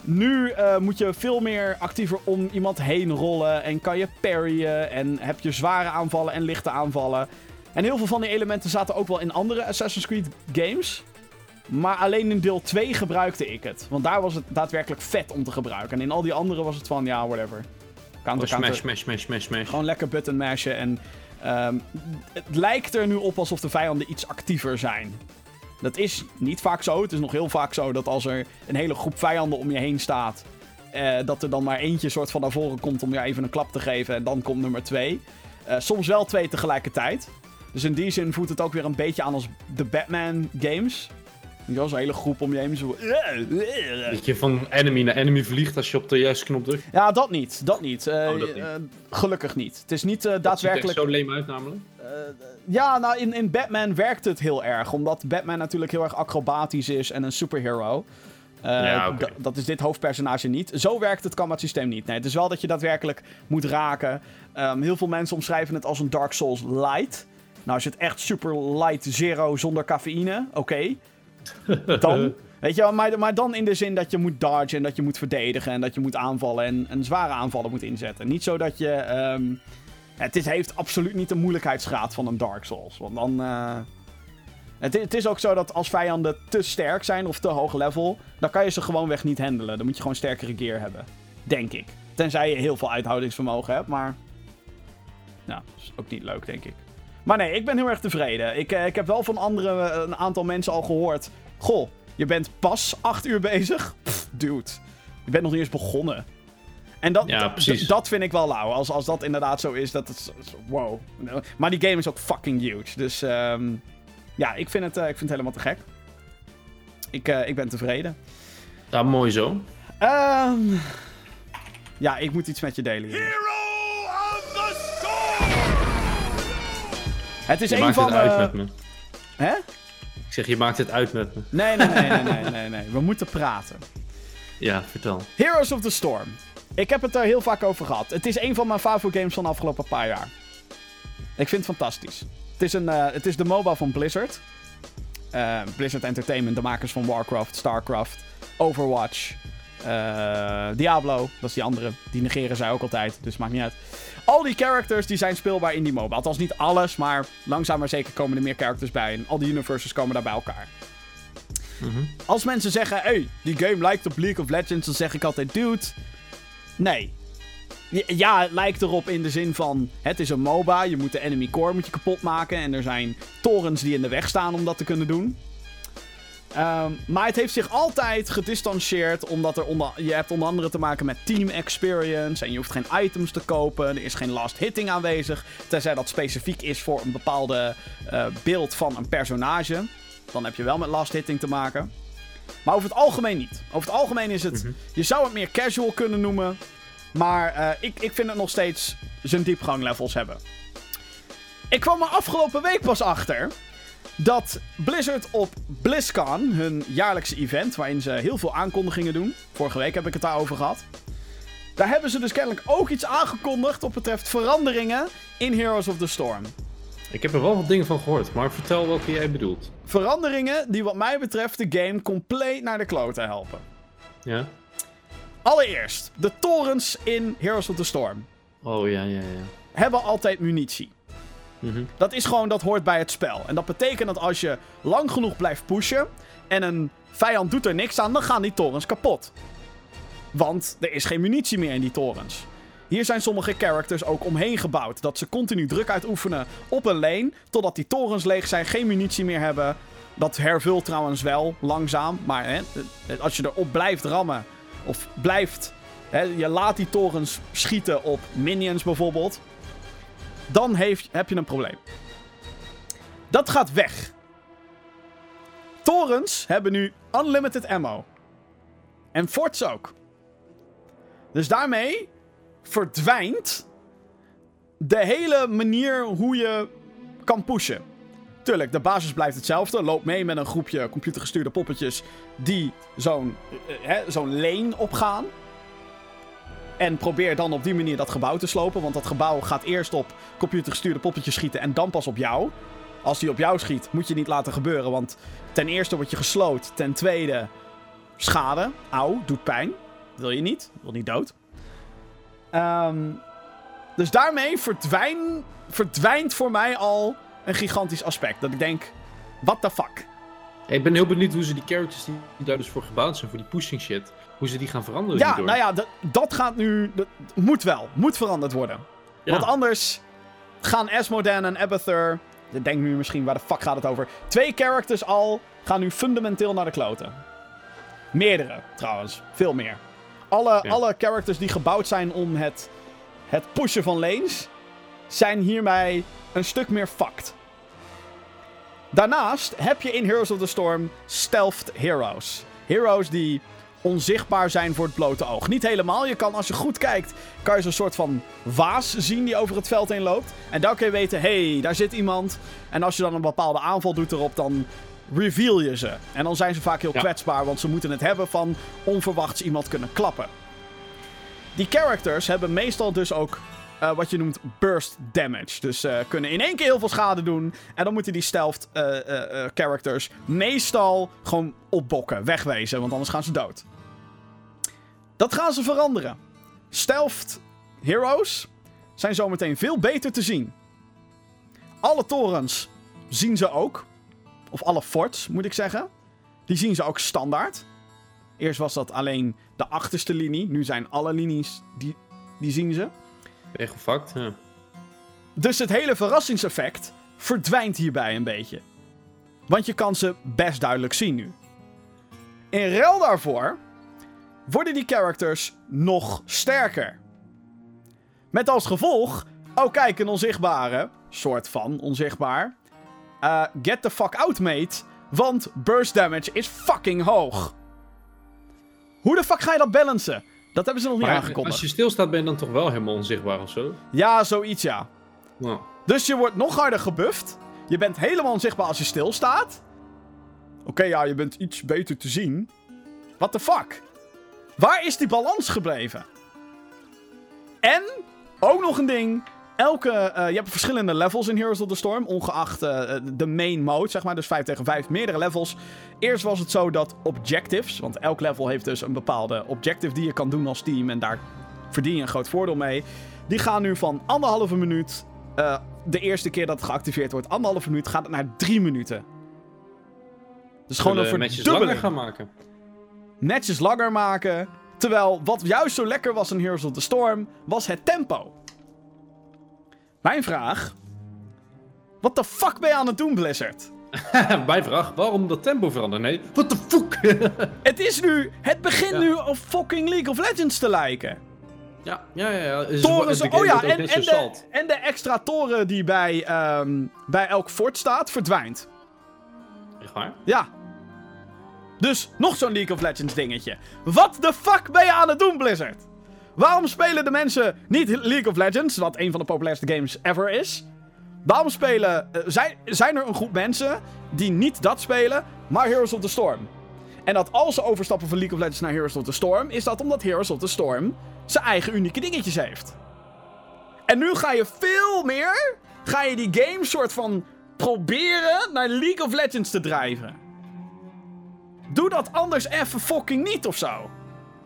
Nu uh, moet je veel meer actiever om iemand heen rollen en kan je parryen en heb je zware aanvallen en lichte aanvallen. En heel veel van die elementen zaten ook wel in andere Assassin's Creed games. Maar alleen in deel 2 gebruikte ik het. Want daar was het daadwerkelijk vet om te gebruiken. En in al die andere was het van, ja, whatever. Counter, oh, smash, smash, smash, smash, smash. Gewoon lekker button mashen. En um, het lijkt er nu op alsof de vijanden iets actiever zijn. Dat is niet vaak zo. Het is nog heel vaak zo dat als er een hele groep vijanden om je heen staat... Uh, dat er dan maar eentje soort van naar voren komt om je even een klap te geven. En dan komt nummer twee. Uh, soms wel twee tegelijkertijd. Dus in die zin voelt het ook weer een beetje aan als de Batman games. Je was een hele groep om je heen. Zo... Dat je van enemy naar enemy vliegt als je op de juiste knop drukt? Ja, dat niet. Dat niet. Uh, oh, dat niet. Uh, gelukkig niet. Het is niet uh, daadwerkelijk... Het zo leem uit namelijk? ja, nou in, in Batman werkt het heel erg. Omdat Batman natuurlijk heel erg acrobatisch is en een superhero. Ja, okay. Dat is dit hoofdpersonage niet. Zo werkt het combat systeem niet. Nee, het is wel dat je daadwerkelijk moet raken. Um, heel veel mensen omschrijven het als een Dark Souls light. Nou, als je het echt super light zero zonder cafeïne, oké. Okay. [laughs] Dan. Weet je wel, maar, dan in de zin dat je moet dodgen en dat je moet verdedigen en dat je moet aanvallen en, en zware aanvallen moet inzetten. Niet zo dat je. Um, het is, heeft absoluut niet de moeilijkheidsgraad van een Dark Souls. Want dan. Uh, het, het, is ook zo dat als vijanden te sterk zijn of te hoog level, dan kan je ze gewoonweg niet handelen. Dan moet je gewoon sterkere gear hebben. Denk ik. Tenzij je heel veel uithoudingsvermogen hebt, maar. Nou, dat is ook niet leuk, denk ik. Maar nee, ik ben heel erg tevreden. Ik, uh, ik heb wel van andere, uh, een aantal mensen al gehoord. Goh, je bent pas acht uur bezig? Pff, dude, je bent nog niet eens begonnen. En dat, ja, dat vind ik wel lauw. Als, als dat inderdaad zo is, dat is... Wow. Maar die game is ook fucking huge. Dus um, ja, ik vind, het, uh, ik vind het helemaal te gek. Ik, ik ben tevreden. Ja, mooi zo. Um, ja, ik moet iets met je delen hier. Het is je een van de... uit met me. Hè? Ik zeg, je maakt het uit met me. Nee, nee, nee, nee, nee, nee, nee. We moeten praten. Ja, vertel. Heroes of the Storm. Ik heb het er heel vaak over gehad. Het is een van mijn favoriete games van de afgelopen paar jaar. Ik vind het fantastisch. Het is, een, uh, het is de MOBA van Blizzard. Uh, Blizzard Entertainment, de makers van Warcraft, Starcraft, Overwatch, uh, Diablo. Dat is die andere. Die negeren zij ook altijd, dus maakt niet uit. Al die characters die zijn speelbaar in die MOBA. Althans niet alles, maar langzaam maar zeker komen er meer characters bij. En al die universes komen daar bij elkaar. Mhm. Als mensen zeggen, hey, die game lijkt op League of Legends, dan zeg ik altijd, dude, nee. Ja, Ja, het lijkt erop in de zin van, het is een MOBA, je moet de enemy core moet je kapot maken en er zijn torens die in de weg staan om dat te kunnen doen. Ehm, maar het heeft zich altijd gedistanceerd, omdat er onder, je hebt onder andere te maken met team experience en je hoeft geen items te kopen, er is geen last hitting aanwezig, tenzij dat specifiek is voor een bepaalde eh, beeld van een personage. Dan heb je wel met last hitting te maken. Maar over het algemeen niet. Over het algemeen is het. Mhm. Je zou het meer casual kunnen noemen. Maar eh, ik, ik vind het nog steeds zijn diepganglevels hebben. Ik kwam er afgelopen week pas achter. Dat Blizzard op BlizzCon, hun jaarlijkse event, waarin ze heel veel aankondigingen doen. Vorige week heb ik het daarover gehad. Daar hebben ze dus kennelijk ook iets aangekondigd wat betreft veranderingen in Heroes of the Storm. Ik heb er wel wat dingen van gehoord, maar vertel welke jij bedoelt. Veranderingen die wat mij betreft de game compleet naar de klote helpen. Ja? Allereerst, de torens in Heroes of the Storm Oh ja, ja, ja. hebben altijd munitie. Dat is gewoon, dat hoort bij het spel. En dat betekent dat als je lang genoeg blijft pushen en een vijand doet er niks aan, dan gaan die torens kapot. Want er is geen munitie meer in die torens. Hier zijn sommige characters ook omheen gebouwd. Dat ze continu druk uitoefenen op een lane. Totdat die torens leeg zijn, geen munitie meer hebben. Dat hervult trouwens wel, langzaam. Maar hè, als je erop blijft rammen. Of blijft. Hè, je laat die torens schieten op minions bijvoorbeeld. Dan heeft, heb je een probleem. Dat gaat weg. Torens hebben nu unlimited ammo. En forts ook. Dus daarmee verdwijnt de hele manier hoe je kan pushen. Tuurlijk, de basis blijft hetzelfde. Loop mee met een groepje computergestuurde poppetjes die zo'n eh, hè, zo'n lane opgaan. En probeer dan op die manier dat gebouw te slopen. Want dat gebouw gaat eerst op computergestuurde poppetjes schieten en dan pas op jou. Als die op jou schiet, moet je niet laten gebeuren. Want ten eerste word je gesloot. Ten tweede, schade. Auw, doet pijn. Wil je niet. Wil niet dood. Ehm, dus daarmee verdwijn, verdwijnt voor mij al een gigantisch aspect. Dat ik denk, what the fuck? Ik ben heel benieuwd hoe ze die characters die daar dus voor gebouwd zijn, voor die pushing shit, hoe ze die gaan veranderen. Ja, hierdoor. nou ja, dat, gaat nu... Dat moet wel. Moet veranderd worden. Ja. Want anders gaan Asmodan en Abathur... Je denkt nu misschien, waar de fuck gaat het over? Twee characters al gaan nu fundamenteel naar de kloten. Meerdere, trouwens. Veel meer. Alle, Ja. alle characters die gebouwd zijn om het, het pushen van lanes... zijn hiermee een stuk meer fucked. Daarnaast heb je in Heroes of the Storm stealthed heroes. Heroes die onzichtbaar zijn voor het blote oog. Niet helemaal. Je kan, als je goed kijkt, kan je zo'n soort van waas zien die over het veld heen loopt. En dan kun je weten, hé, hey, daar zit iemand. En als je dan een bepaalde aanval doet erop, dan reveal je ze. En dan zijn ze vaak heel Ja. kwetsbaar, want ze moeten het hebben van onverwachts iemand kunnen klappen. Die characters hebben meestal dus ook eh, wat je noemt burst damage. Dus eh, kunnen in één keer heel veel schade doen. En dan moeten die stealth eh, characters meestal gewoon opbokken, wegwezen, want anders gaan ze dood. Dat gaan ze veranderen. Stealth heroes zijn zometeen veel beter te zien. Alle torens zien ze ook. Of alle forts, moet ik zeggen. Die zien ze ook standaard. Eerst was dat alleen de achterste linie. Nu zijn alle linies, die, die zien ze. Echt gefakt, ja. Dus het hele verrassingseffect verdwijnt hierbij een beetje. Want je kan ze best duidelijk zien nu. In ruil daarvoor worden die characters nog sterker. Met als gevolg, oh kijk, een onzichtbare, soort van onzichtbaar. Eh, get the fuck out, mate. Want burst damage is fucking hoog. Hoe de fuck ga je dat balancen? Dat hebben ze nog niet aangekondigd. als je stilstaat ben je dan toch wel helemaal onzichtbaar of zo? Ja, zoiets ja. Nou, Dus je wordt nog harder gebufft. Je bent helemaal onzichtbaar als je stilstaat. Oké, ja, je bent iets beter te zien. What the fuck? Waar is die balans gebleven? En, ook nog een ding. Elke, eh, je hebt verschillende levels in Heroes of the Storm. Ongeacht eh, de main mode, zeg maar. Dus 5 tegen 5, meerdere levels. Eerst was het zo dat objectives. Want elk level heeft dus een bepaalde objective die je kan doen als team. En daar verdien je een groot voordeel mee. Die gaan nu van anderhalve minuut, eh, de eerste keer dat het geactiveerd wordt, anderhalve minuut, gaat het naar drie minuten. Dus gewoon een verdubbeling. gaan maken. Matches langer maken. Terwijl wat juist zo lekker was in Heroes of the Storm, was het tempo. Mijn vraag. Wat de fuck ben je aan het doen, Blizzard? [laughs] Bij vraag, waarom dat tempo veranderen? Nee, what the fuck? [laughs] Het is nu. Het begint Ja. nu op fucking League of Legends te lijken. ja, ja, ja. ja. Toren de zo. game Oh ja, en, en, de, en de extra toren die bij, ehm, bij elk fort staat, verdwijnt. Echt waar? Ja. Dus nog zo'n League of Legends dingetje. Wat de fuck ben je aan het doen, Blizzard? Waarom spelen de mensen niet League of Legends, wat een van de populairste games ever is? Waarom spelen, eh, zijn, zijn er een groep mensen die niet dat spelen, maar Heroes of the Storm? En dat als ze overstappen van League of Legends naar Heroes of the Storm, is dat omdat Heroes of the Storm zijn eigen unieke dingetjes heeft. En nu ga je veel meer, ga je die game soort van proberen naar League of Legends te drijven. Doe dat anders even fucking niet of zo.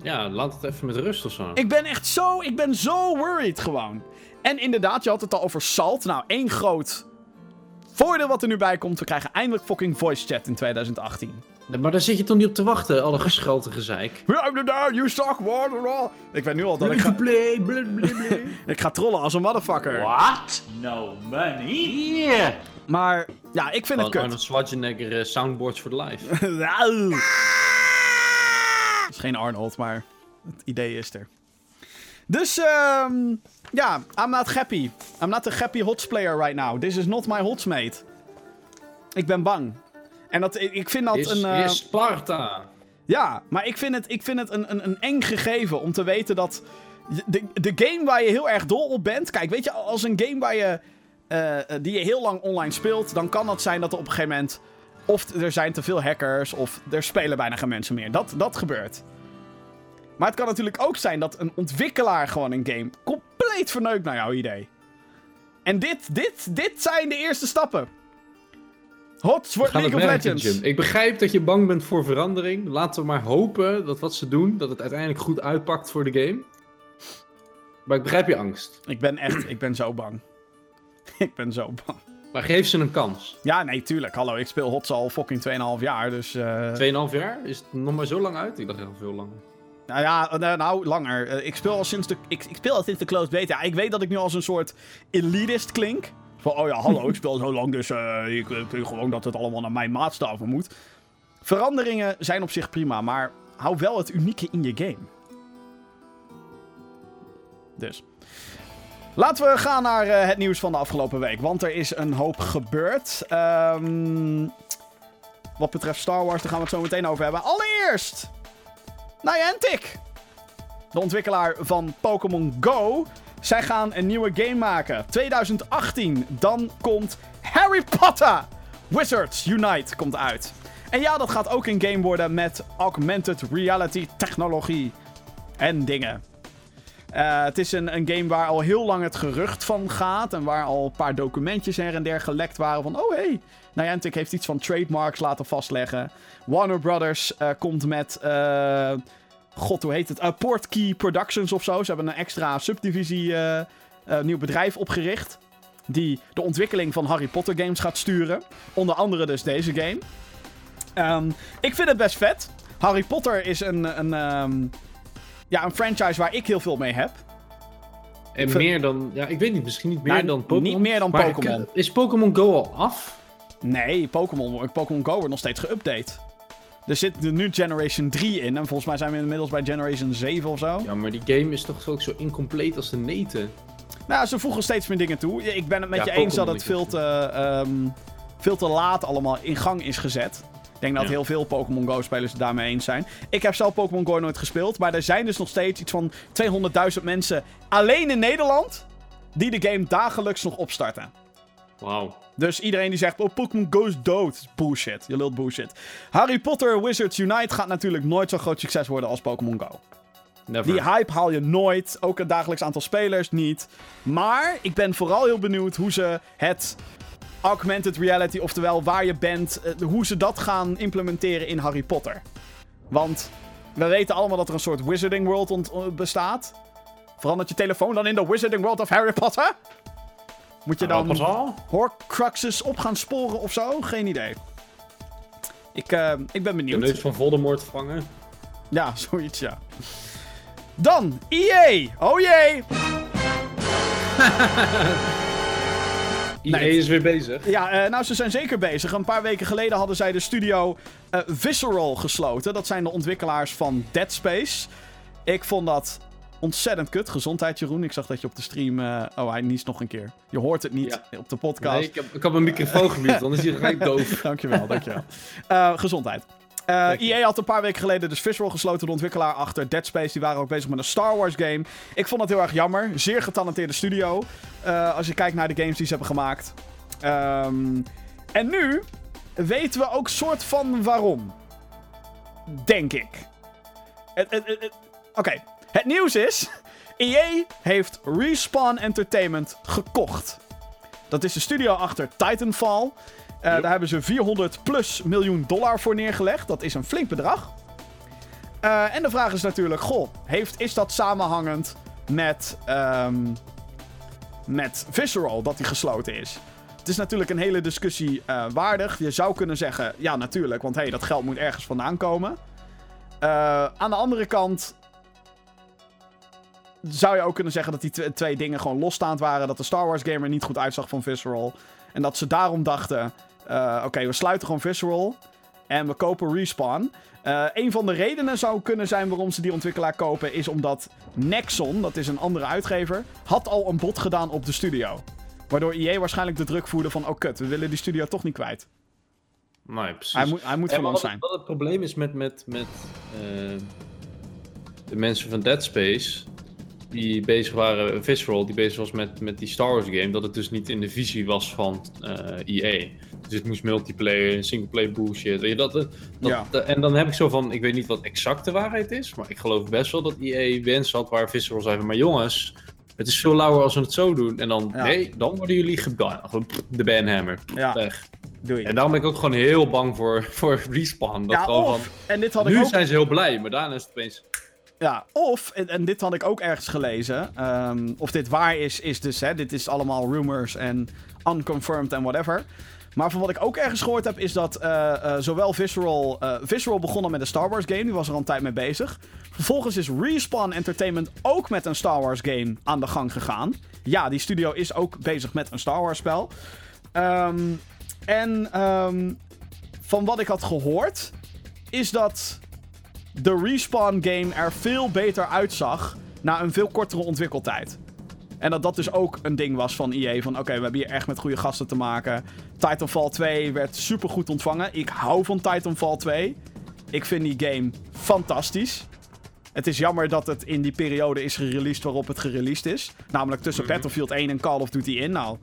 Ja, laat het even met rust of zo. Ik ben echt zo, ik ben zo worried gewoon. En inderdaad, je had het al over Salt. Nou, één groot voordeel wat er nu bij komt. We krijgen eindelijk fucking voice chat in 2018. Maar daar zit je toch niet op te wachten, alle geschelte gezeik. You suck, what? Ik weet nu al dat ik ga, play, [laughs] ik ga trollen als een motherfucker. What? No money? Yeah. Maar ja, ik vind het Gewoon kut. Arnold Schwarzenegger eh, soundboards for life. [laughs] Nou. Het is geen Arnold, maar het idee is er. Dus, ehm ja, I'm not happy. I'm not a happy HOTS player right now. This is not my HOTS, mate. Ik ben bang. En dat, ik vind dat Is, een... eh, is Sparta. ja, maar ik vind het, ik vind het een, een, een eng gegeven om te weten dat... De, de game waar je heel erg dol op bent... Kijk, weet je, als een game waar je, eh, eh, die je heel lang online speelt... dan kan het zijn dat er op een gegeven moment... of er zijn te veel hackers... of er spelen bijna geen mensen meer. Dat, dat gebeurt. Maar het kan natuurlijk ook zijn dat een ontwikkelaar gewoon een game... compleet verneukt naar jouw idee. En dit, dit, dit zijn de eerste stappen. Hots wordt League of Legends. Jim. Ik begrijp dat je bang bent voor verandering. Laten we maar hopen dat wat ze doen, dat het uiteindelijk goed uitpakt voor de game. Maar ik begrijp je angst. Ik ben echt, ik ben zo bang. [laughs] ik ben zo bang. Maar geef ze een kans. Ja, nee, tuurlijk. Hallo, ik speel HOTS al fucking 2,5 jaar, dus... eh, 2,5 jaar? Is het nog maar zo lang uit? Ik dacht heel veel langer. Nou ja, eh, nou, langer. Eh, ik speel al sinds de, ik, ik speel al sinds de closed beta. Ik weet dat ik nu als een soort elitist klink. Van, oh ja, hallo, ik speel zo lang, dus ik vind gewoon dat het allemaal naar mijn maatstaven moet. Veranderingen zijn op zich prima, maar hou wel het unieke in je game. Dus. Laten we gaan naar eh, het nieuws van de afgelopen week, want er is een hoop gebeurd. Ehm, wat betreft Star Wars, daar gaan we het zo meteen over hebben. Allereerst! Niantic! De ontwikkelaar van Pokémon Go. Zij gaan een nieuwe game maken. 2018. Dan komt Harry Potter Wizards Unite komt uit. En ja, dat gaat ook een game worden met augmented reality technologie. En dingen. Eh, het is een, een game waar al heel lang het gerucht van gaat. En waar al een paar documentjes her en der gelekt waren. Van, oh hey, Niantic heeft iets van trademarks laten vastleggen. Warner Brothers eh, komt met... eh, God, hoe heet het? Portkey Productions of zo. Ze hebben een extra subdivisie, nieuw bedrijf opgericht. Die de ontwikkeling van Harry Potter games gaat sturen. Onder andere dus deze game. Ehm, ik vind het best vet. Harry Potter is een, een, ehm, ja, een franchise waar ik heel veel mee heb. En meer dan... Ja, ik weet niet. Misschien niet meer Nou, dan Pokémon. niet meer dan Pokémon. Is Pokémon Go al af? Nee, Pokémon, Pokémon Go wordt nog steeds geüpdate. Er zit nu Generation 3 in. En volgens mij zijn we inmiddels bij Generation 7 of zo. Ja, maar die game is toch ook zo incompleet als de neten. Nou, ze voegen steeds meer dingen toe. Ik ben het met Ja, je eens dat het veel te, ehm, veel te laat allemaal in gang is gezet. Ik denk dat Ja. heel veel Pokémon Go-spelers het daarmee eens zijn. Ik heb zelf Pokémon Go nooit gespeeld. Maar er zijn dus nog steeds iets van 200.000 mensen alleen in Nederland... die de game dagelijks nog opstarten. Wauw. Dus iedereen die zegt, oh, Pokémon Go is dood. Bullshit. Je lult bullshit. Harry Potter Wizards Unite gaat natuurlijk nooit zo'n groot succes worden als Pokémon Go. Never. Die hype haal je nooit. Ook het dagelijks aantal spelers niet. Maar ik ben vooral heel benieuwd hoe ze het augmented reality, oftewel waar je bent, eh, hoe ze dat gaan implementeren in Harry Potter. Want we weten allemaal dat er een soort Wizarding World ont- eh, bestaat. Verandert je telefoon dan in de Wizarding World of Harry Potter? Moet je dan Horcruxes op gaan sporen of zo? Geen idee. Ik, uh, ik ben De benieuwd. neus van Voldemort vangen. Ja, [laughs] zoiets, ja. Dan, EA. Oh jee. [laughs] Iedereen Nee. is weer bezig. Ja, eh, nou, ze zijn zeker bezig. Een paar weken geleden hadden zij de studio eh, Visceral gesloten. Dat zijn de ontwikkelaars van Dead Space. Ik vond dat ontzettend kut. Gezondheid, Jeroen. Ik zag dat je op de stream... eh, oh, hij niest nog een keer. Je hoort het niet op de podcast. Nee, ik, heb, ik heb mijn microfoon gemute, [laughs] dan is hij gelijk doof. dankjewel, dankjewel. Eh gezondheid. Eh Dank je. EA had een paar weken geleden dus Visceral gesloten, de ontwikkelaar achter Dead Space. Die waren ook bezig met een Star Wars game. Ik vond het heel erg jammer. Zeer getalenteerde studio. eh, als je kijkt naar de games die ze hebben gemaakt. Ehm, en nu weten we ook soort van waarom. Denk ik. Oké, het nieuws is... EA heeft Respawn Entertainment gekocht. Dat is de studio achter Titanfall. Eh, Yep. Daar hebben ze 400 plus miljoen dollar voor neergelegd. Dat is een flink bedrag. Eh, en de vraag is natuurlijk, goh, heeft, is dat samenhangend met, ehm, met Visceral dat die gesloten is? Het is natuurlijk een hele discussie eh, waardig. Je zou kunnen zeggen, ja natuurlijk, want hey, dat geld moet ergens vandaan komen. Aan de andere kant zou je ook kunnen zeggen dat die tw- twee dingen gewoon losstaand waren. Dat de Star Wars game er niet goed uitzag van Visceral. En dat ze daarom dachten, eh, oké, we sluiten gewoon Visceral. En we kopen Respawn. Eh, een van de redenen zou kunnen zijn waarom ze die ontwikkelaar kopen, is omdat Nexon, dat is een andere uitgever, had al een bod gedaan op de studio. Waardoor EA waarschijnlijk de druk voerde van, oh kut, we willen die studio toch niet kwijt. Nee, precies. Hij moet, hij moet van ons wat, zijn. wat het probleem is met, met, met eh, de mensen van Dead Space, die bezig waren, Visceral, die bezig was met, met die Star Wars game, dat het dus niet in de visie was van eh EA. Dus het moest multiplayer, singleplayer bullshit. Weet je, dat, dat, Ja. dat- en dan heb ik zo van, ik weet niet wat exact de waarheid is, maar ik geloof best wel dat EA wens had waar Visceral zei van, maar jongens, het is veel lauwer als we het zo doen. En dan, Ja. nee, dan worden jullie De banhammer. Ja. Weg. Doei. En daarom ben ik ook gewoon heel bang voor, [laughs] voor Respawn. Dat Ja, gewoon of, van, en dit had ik nu ook... zijn ze heel blij, maar daarna is het opeens... Ja, of, en, en dit had ik ook ergens gelezen. ehm, of dit waar is, is dus, hè, dit is allemaal rumors en unconfirmed en whatever. Maar van wat ik ook ergens gehoord heb, is dat eh, eh, zowel Visceral... eh, Visceral begonnen met een Star Wars game, die was er al een tijd mee bezig. Vervolgens is Respawn Entertainment ook met een Star Wars game aan de gang gegaan. Ja, die studio is ook bezig met een Star Wars spel. Ehm, en ehm, van wat ik had gehoord, is dat de Respawn game er veel beter uitzag na een veel kortere ontwikkeltijd. En dat dat dus ook een ding was van EA. Van oké, we hebben hier echt met goede gasten te maken. Titanfall 2 werd super goed ontvangen. Ik hou van Titanfall 2. Ik vind die game fantastisch. Het is jammer dat het in die periode is gereleased waarop het gereleased is. Namelijk tussen Mhm. Battlefield 1 en Call of Duty in. Nou,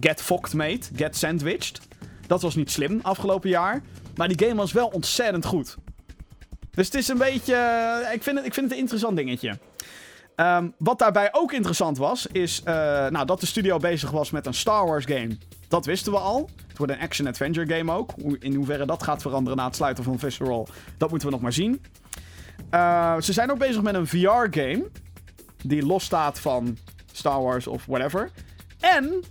get fucked mate. Get sandwiched. Dat was niet slim afgelopen jaar. Maar die game was wel ontzettend goed. Dus het is een beetje. eh, Ik vind het, ik vind het een interessant dingetje. Ehm, wat daarbij ook interessant was, is eh, nou, dat de studio bezig was met een Star Wars game. Dat wisten we al. Het wordt een action-adventure game ook. In hoeverre dat gaat veranderen na het sluiten van Visceral, dat moeten we nog maar zien. Eh, ze zijn ook bezig met een VR-game. Die losstaat van Star Wars of whatever. En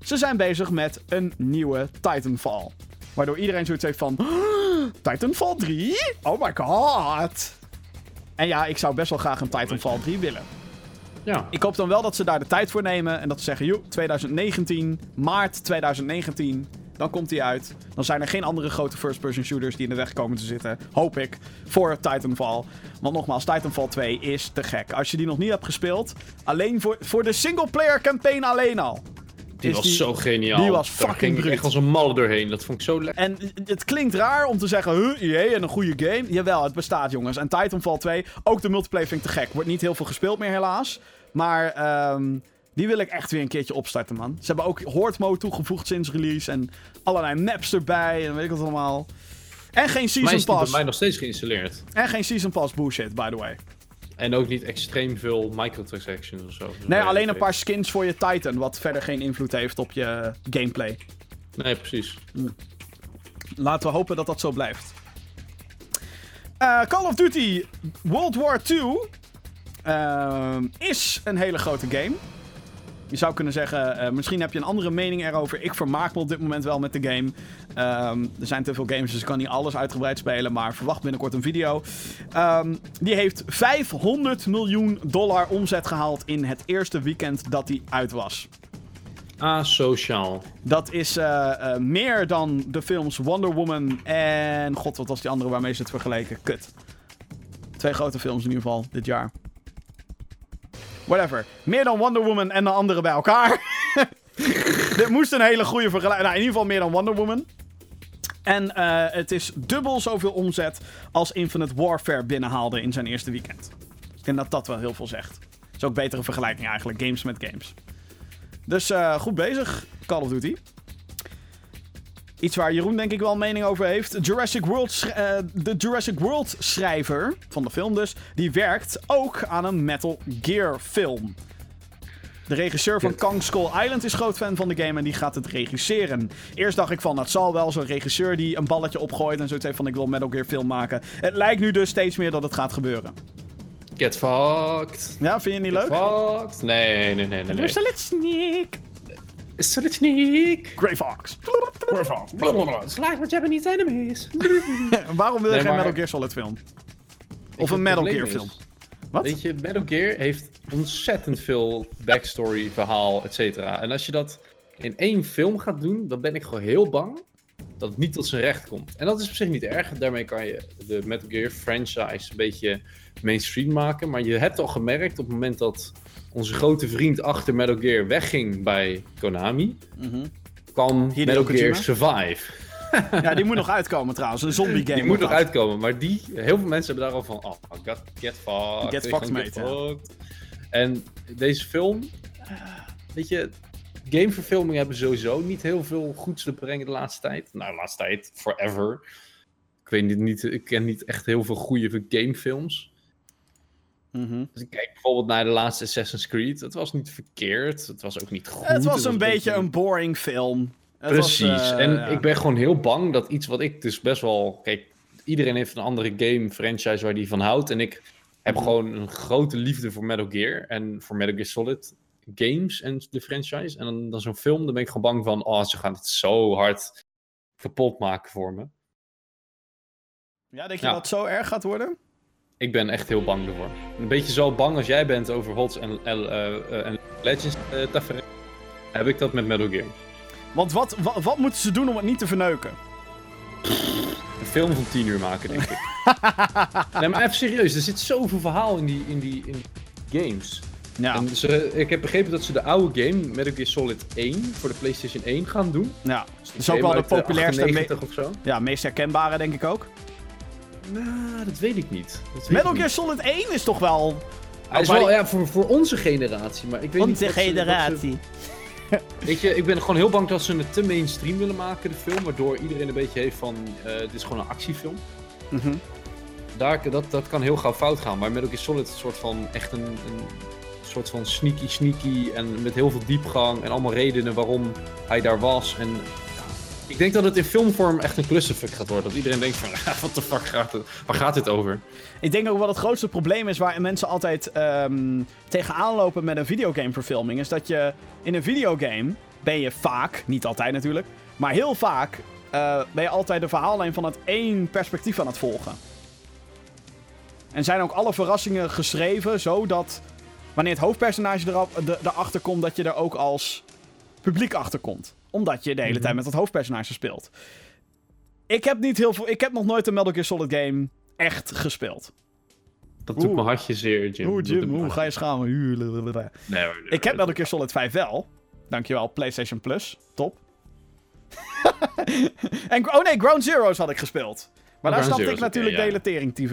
ze zijn bezig met een nieuwe Titanfall. Waardoor iedereen zoiets heeft van... Titanfall 3? Oh my god. En ja, ik zou best wel graag een Titanfall 3 willen. Ja. Ik hoop dan wel dat ze daar de tijd voor nemen. En dat ze zeggen, joh, 2019, maart 2019, dan komt die uit. Dan zijn er geen andere grote first-person shooters die in de weg komen te zitten. Hoop ik, voor Titanfall. Want nogmaals, Titanfall 2 is te gek. Als je die nog niet hebt gespeeld, alleen voor, voor de single-player campaign alleen al. Die is was zo geniaal. die was Daar fucking ging bruut. echt als een malle doorheen. Dat vond ik zo lekker. En het klinkt raar om te zeggen, huh, EA en een goede game. Jawel, het bestaat jongens. En Titanfall 2, ook de multiplayer vind ik te gek. Wordt niet heel veel gespeeld meer helaas. Maar ehm, die wil ik echt weer een keertje opstarten, man. Ze hebben ook Horde Mode toegevoegd sinds release. En allerlei maps erbij en weet ik wat allemaal. En geen Mij Season is die bij Pass. mij nog steeds geïnstalleerd. En geen Season Pass bullshit, by the way. En ook niet extreem veel microtransactions of zo. Nee, alleen een paar skins voor je Titan. Wat verder geen invloed heeft op je gameplay. Nee, precies. Laten we hopen dat dat zo blijft. Eh, Call of Duty World War II ehm, is een hele grote game. Je zou kunnen zeggen, eh, misschien heb je een andere mening erover. Ik vermaak me op dit moment wel met de game. Ehm, er zijn te veel games, dus ik kan niet alles uitgebreid spelen. Maar verwacht binnenkort een video. Ehm, die heeft 500 miljoen dollar omzet gehaald in het eerste weekend dat die uit was. Asociaal. Dat is eh, eh, meer dan de films Wonder Woman en... God, wat was die andere waarmee ze het vergeleken? Kut. Twee grote films in ieder geval dit jaar. Whatever. Meer dan Wonder Woman en de andere bij elkaar. [laughs] Dit moest een hele goede vergelijking... Nou, in ieder geval meer dan Wonder Woman. En eh, het is dubbel zoveel omzet als Infinite Warfare binnenhaalde in zijn eerste weekend. Ik denk dat dat wel heel veel zegt. Is ook betere vergelijking eigenlijk. Games met games. Dus eh, goed bezig, Call of Duty. Iets waar Jeroen denk ik wel mening over heeft. Jurassic World eh, de Jurassic World schrijver, van de film dus, die werkt ook aan een Metal Gear film. De regisseur van. Kong Skull Island is groot fan van de game en die gaat het regisseren. Eerst dacht ik van, dat zal wel zo'n regisseur die een balletje opgooit en zoiets heeft van, ik wil een Metal Gear film maken. Het lijkt nu dus steeds meer dat het gaat gebeuren. Get fucked. Ja, vind je het niet Get leuk? fucked. Nee, nee, nee, nee. nee. Solid Sneak. Solid Sneak. Grey Fox. Slag met Japanese enemies. [laughs] Waarom wil je Nee, geen maar- Metal Gear Solid film? Of een Metal Gear film? is? Wat? Weet je, Metal Gear heeft ontzettend veel backstory, verhaal, et cetera. En als je dat in één film gaat doen, dan ben ik gewoon heel bang dat het niet tot zijn recht komt. En dat is op zich niet erg. Daarmee kan je de Metal Gear franchise een beetje mainstream maken. Maar je hebt al gemerkt op het moment dat onze grote vriend achter Metal Gear wegging bij Konami, Mhm. kwam Hideo Metal Gear? Survive. Ja, die moet nog uitkomen trouwens. Een zombie game. Die moet nog uitkomen, maar die, heel veel mensen hebben daar al van, oh, get, get fucked. Get fucked, mate, ja. fucked. En deze film, weet je, gameverfilmingen hebben sowieso niet heel veel goeds te brengen de laatste tijd. Nou, de laatste tijd, forever. Ik weet niet, niet ik ken niet echt heel veel goede gamefilms. Dus ik kijk bijvoorbeeld naar de laatste Assassin's Creed. Het was niet verkeerd, het was ook niet goed. Het was een beetje een boring film. Precies. was, eh, en ja. ik ben gewoon heel bang dat iets wat ik dus best wel. Kijk, iedereen heeft een andere game franchise waar die van houdt. En ik heb Mhm. gewoon een grote liefde voor Metal Gear. En voor Metal Gear Solid games en de franchise. En dan, dan zo'n film, dan ben ik gewoon bang van. Oh, ze gaan het zo hard kapot maken voor me. Ja, denk je Ja. dat het zo erg gaat worden? Ik ben echt heel bang ervoor. Een beetje zo bang als jij bent over HOTS en, en, eh, eh, en Legends uh, tafereel. Heb ik dat met Metal Gear. Want wat, wat, wat moeten ze doen om het niet te verneuken? Een film van 10 uur maken, denk ik. [laughs] nee, maar even serieus. Er zit zoveel verhaal in die, in die, in games. Ja, En ze, ik heb begrepen dat ze de oude game, Metal Gear Solid 1, voor de PlayStation 1 gaan doen. ja. Dus Dat is ook wel de populairste, me- 98 of zo. ja, meest herkenbare denk ik ook. Nou, dat weet ik niet. Weet Metal ik Gear niet. Solid 1 is toch wel... Hij is wel ja, voor, voor onze generatie, maar ik weet niet Onze wat ze- wat ze- generatie. [laughs] weet je, ik ben gewoon heel bang dat ze het te mainstream willen maken, de film. Waardoor iedereen een beetje heeft van, eh dit is gewoon een actiefilm. Mhm. Daar, dat, dat kan heel gauw fout gaan. Maar Metal Gear Solid is een soort van echt een, een soort van sneaky sneaky en met heel veel diepgang en allemaal redenen waarom hij daar was. En ik denk dat het in filmvorm echt een clusterfuck gaat worden. Dat iedereen denkt van, [laughs] wat de fuck gaat het? Waar gaat dit over? Ik denk ook wel het grootste probleem is waar mensen altijd ehm, tegenaan lopen met een videogameverfilming. Is dat je in een videogame ben je vaak, niet altijd natuurlijk, maar heel vaak eh, ben je altijd de verhaallijn van het één perspectief aan het volgen. En zijn ook alle verrassingen geschreven zodat wanneer het hoofdpersonage de, erachter komt, dat je er ook als publiek achter komt. Omdat je de hele Mhm. tijd met dat hoofdpersonage speelt. Ik heb, niet heel veel, ik heb nog nooit een Metal Gear Solid game echt gespeeld. Dat doet Oeh. mijn hartje zeer, Jim. Oeh, Jim, hoe ga je schamen? Nee, Ik heb. Metal Gear Solid 5 wel. Dankjewel, PlayStation Plus. Top. [laughs] en, oh nee, Ground Zeroes had ik gespeeld. Maar daar Ground snapte ik natuurlijk de ja. hele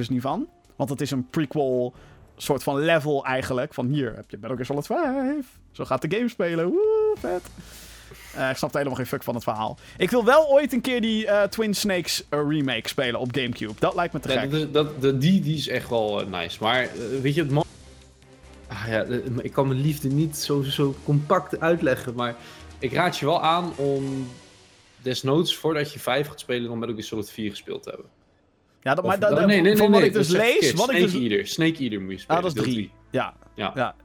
niet van. Want het is een prequel soort van level eigenlijk. Van hier heb je Metal Gear Solid 5. Zo gaat de game spelen. Woe, vet. Eh, ik snapte helemaal geen fuck van het verhaal. Ik wil wel ooit een keer die eh, Twin Snakes eh, remake spelen op Gamecube. Dat lijkt me te Nee, gek. dat, dat, dat- die, die is echt wel nice. Maar weet je, het man... Ah, ja, ik kan mijn liefde niet zo, zo compact uitleggen. Maar ik raad je wel aan om desnoods, voordat je 5 gaat spelen, dan Metal Gear Solid 4 gespeeld te hebben. Ja, dat, Of- maar dat, nee, nee, nee, van wat nee, ik dus ik lees... Wat ik Snake dus, Eater. Snake Eater moet je spelen. Ah, dat is deel drie. drie. Ja. Ja. ja.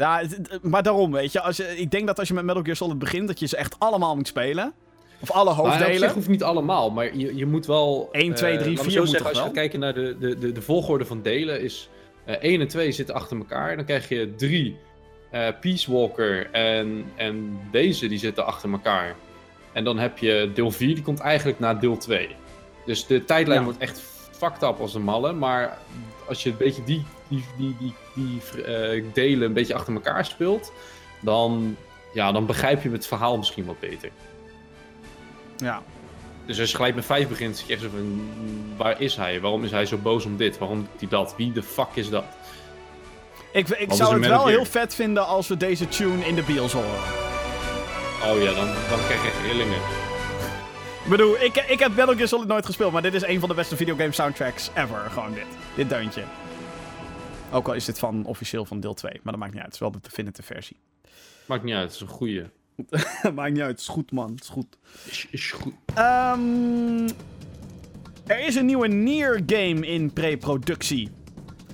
Ja, maar daarom, weet je, als je. Ik denk dat als je met Metal Gear Solid begint, dat je ze echt allemaal moet spelen. Of alle Nou, hoofddelen. zich hoeft niet allemaal, maar je, je moet wel... 1, 2, 3, eh, laat me 4 zo moet zeggen, toch Als je gaat kijken naar de, de, de, de volgorde van delen, is eh 1 en 2 zitten achter elkaar. Dan krijg je 3 eh Peace Walker en, en deze die zitten achter elkaar. En dan heb je deel 4, die komt eigenlijk na deel 2. Dus de tijdlijn Ja. wordt echt fucked up als een malle, maar als je een beetje die, die, die, die, die eh, delen een beetje achter elkaar speelt, dan, ja, dan begrijp je het verhaal misschien wat beter. Ja. Dus als je gelijk met 5 begint, zit je echt zo van... Waar is hij? Waarom is hij zo boos om dit? Waarom doet hij dat? Wie de fuck is dat? Ik, ik zou het wel heel vet vinden als we deze tune in de bios horen. Oh ja, dan, dan krijg je echt rillingen. Ik bedoel, ik, ik heb Metal Gear Solid nooit gespeeld, maar dit is een van de beste videogame soundtracks ever. Gewoon dit. Dit deuntje. Ook al is dit van officieel van deel 2, maar dat maakt niet uit. Het is wel de definitive versie. Maakt niet uit, het is een goeie. [laughs] maakt niet uit, het is goed man, het is goed. Is, is goed. Ehm, er is een nieuwe Nier game in pre-productie.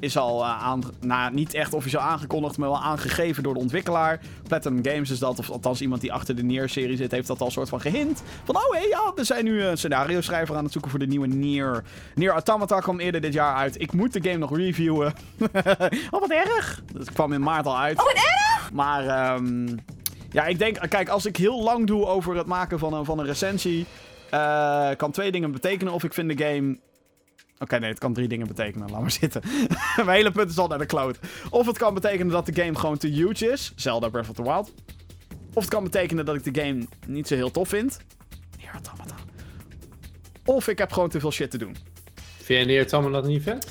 Is al eh, aan, nou, niet echt officieel aangekondigd, maar wel aangegeven door de ontwikkelaar. Platinum Games is dat, of althans iemand die achter de Nier-serie zit, heeft dat al soort van gehint. Van, oh hé, ja, we zijn nu een scenario-schrijver aan het zoeken voor de nieuwe Nier. Nier Automata kwam eerder dit jaar uit. Ik moet de game nog reviewen. [laughs] oh, wat erg! Dat kwam in maart al uit. Oh, wat erg! Maar, ehm, ja, ik denk, kijk, als ik heel lang doe over het maken van een, van een recensie, eh, kan twee dingen betekenen. Of ik vind de game. Oké, nee, het kan drie dingen betekenen. Laat maar zitten. [laughs] Mijn hele punt is al naar de kloot. Of het kan betekenen dat de game gewoon te huge is. Zelda Breath of the Wild. Of het kan betekenen dat ik de game niet zo heel tof vind. Nier Automata. Of ik heb gewoon te veel shit te doen. Vind jij Neer dat niet vet?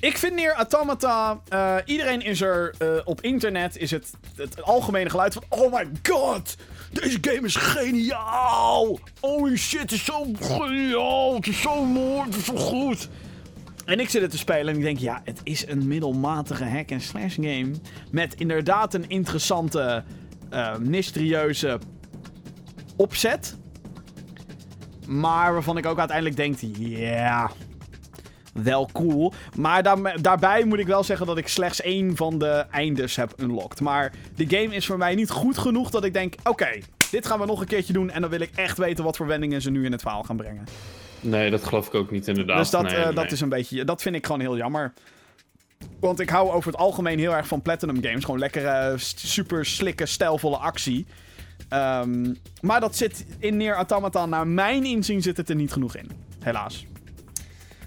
Ik vind Nier Automata... eh, iedereen is er... eh, op internet is het, het algemene geluid van... Oh my god! Deze game is geniaal! Holy shit, het is zo geniaal! Het is zo mooi, het is zo goed! En ik zit het te spelen en ik denk... Ja, het is een middelmatige hack-and-slash game... Met inderdaad een interessante... eh, mysterieuze... opzet. Maar waarvan ik ook uiteindelijk denk... Ja wel cool. Maar daar- daarbij moet ik wel zeggen dat ik slechts één van de eindes heb unlocked. Maar de game is voor mij niet goed genoeg dat ik denk: oké, dit gaan we nog een keertje doen. En dan wil ik echt weten wat voor wendingen ze nu in het verhaal gaan brengen. Nee, dat geloof ik ook niet inderdaad. dus dat, Nee, eh, nee. dat is een beetje. Dat vind ik gewoon heel jammer. Want ik hou over het algemeen heel erg van Platinum Games. Gewoon lekkere, super slikke, stijlvolle actie. Ehm, maar dat zit in Neer Automata, naar mijn inzien, zit het er niet genoeg in. Helaas.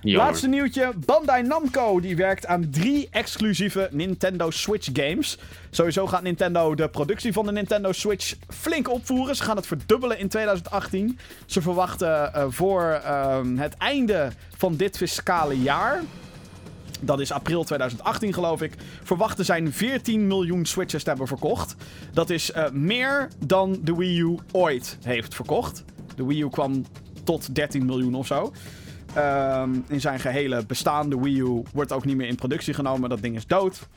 Laatste nieuwtje. Bandai Namco die werkt aan drie exclusieve Nintendo Switch games. Sowieso gaat Nintendo de productie van de Nintendo Switch flink opvoeren. Ze gaan het verdubbelen in 2018. Ze verwachten eh, voor ehm, het einde van dit fiscale jaar... Dat is april 2018 geloof ik. Verwachten zijn 14 miljoen Switches te hebben verkocht. Dat is eh, meer dan de Wii U ooit heeft verkocht. De Wii U kwam tot 13 miljoen of zo. Ehm, in zijn gehele bestaande Wii U wordt ook niet meer in productie genomen. Dat ding is dood.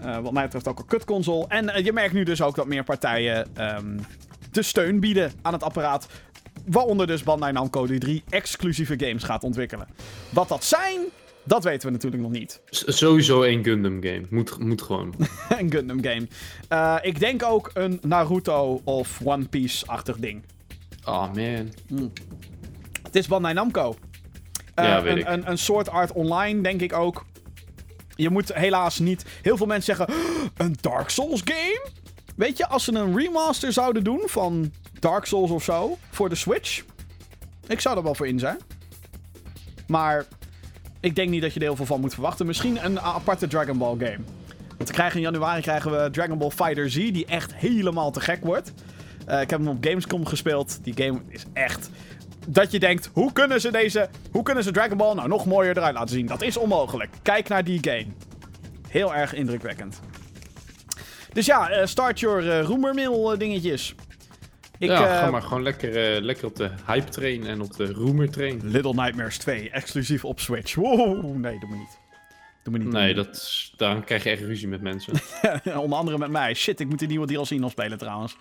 Eh, wat mij betreft ook een kutconsole. En eh, je merkt nu dus ook dat meer partijen ehm, de steun bieden aan het apparaat. Waaronder dus Bandai Namco die drie exclusieve games gaat ontwikkelen. Wat dat zijn, dat weten we natuurlijk nog niet. S- Sowieso één Gundam game. Moet, moet gewoon. [laughs] een Gundam game. Eh, ik denk ook een Naruto of One Piece-achtig ding. Oh man. Het is Bandai Namco. Eh, Ja, weet een, ik. Een, een soort art online, denk ik ook. Je moet helaas niet... Heel veel mensen zeggen... "Oh, Een Dark Souls game? Weet je, als ze een remaster zouden doen van Dark Souls of zo... Voor de Switch... Ik zou er wel voor in zijn. Maar... Ik denk niet dat je er heel veel van moet verwachten. Misschien een aparte Dragon Ball game. Want we krijgen in januari krijgen we Dragon Ball Fighter Z... Die echt helemaal te gek wordt. Eh, ik heb hem op Gamescom gespeeld. Die game is echt dat je denkt, hoe kunnen ze deze, hoe kunnen ze Dragon Ball nou nog mooier eruit laten zien? Dat is onmogelijk. Kijk naar die game. Heel erg indrukwekkend. Dus ja, eh, start your uh, dingetjes. Ik, ja, ga maar gewoon lekker, lekker op de hype train en op de rumor train. Little Nightmares 2, exclusief op Switch. Wow, nee, doe me niet. Doe me niet. Nee, dat, dan krijg je echt ruzie met mensen. [laughs] Onder andere met mij. Shit, ik moet die nieuwe DLC nog spelen trouwens.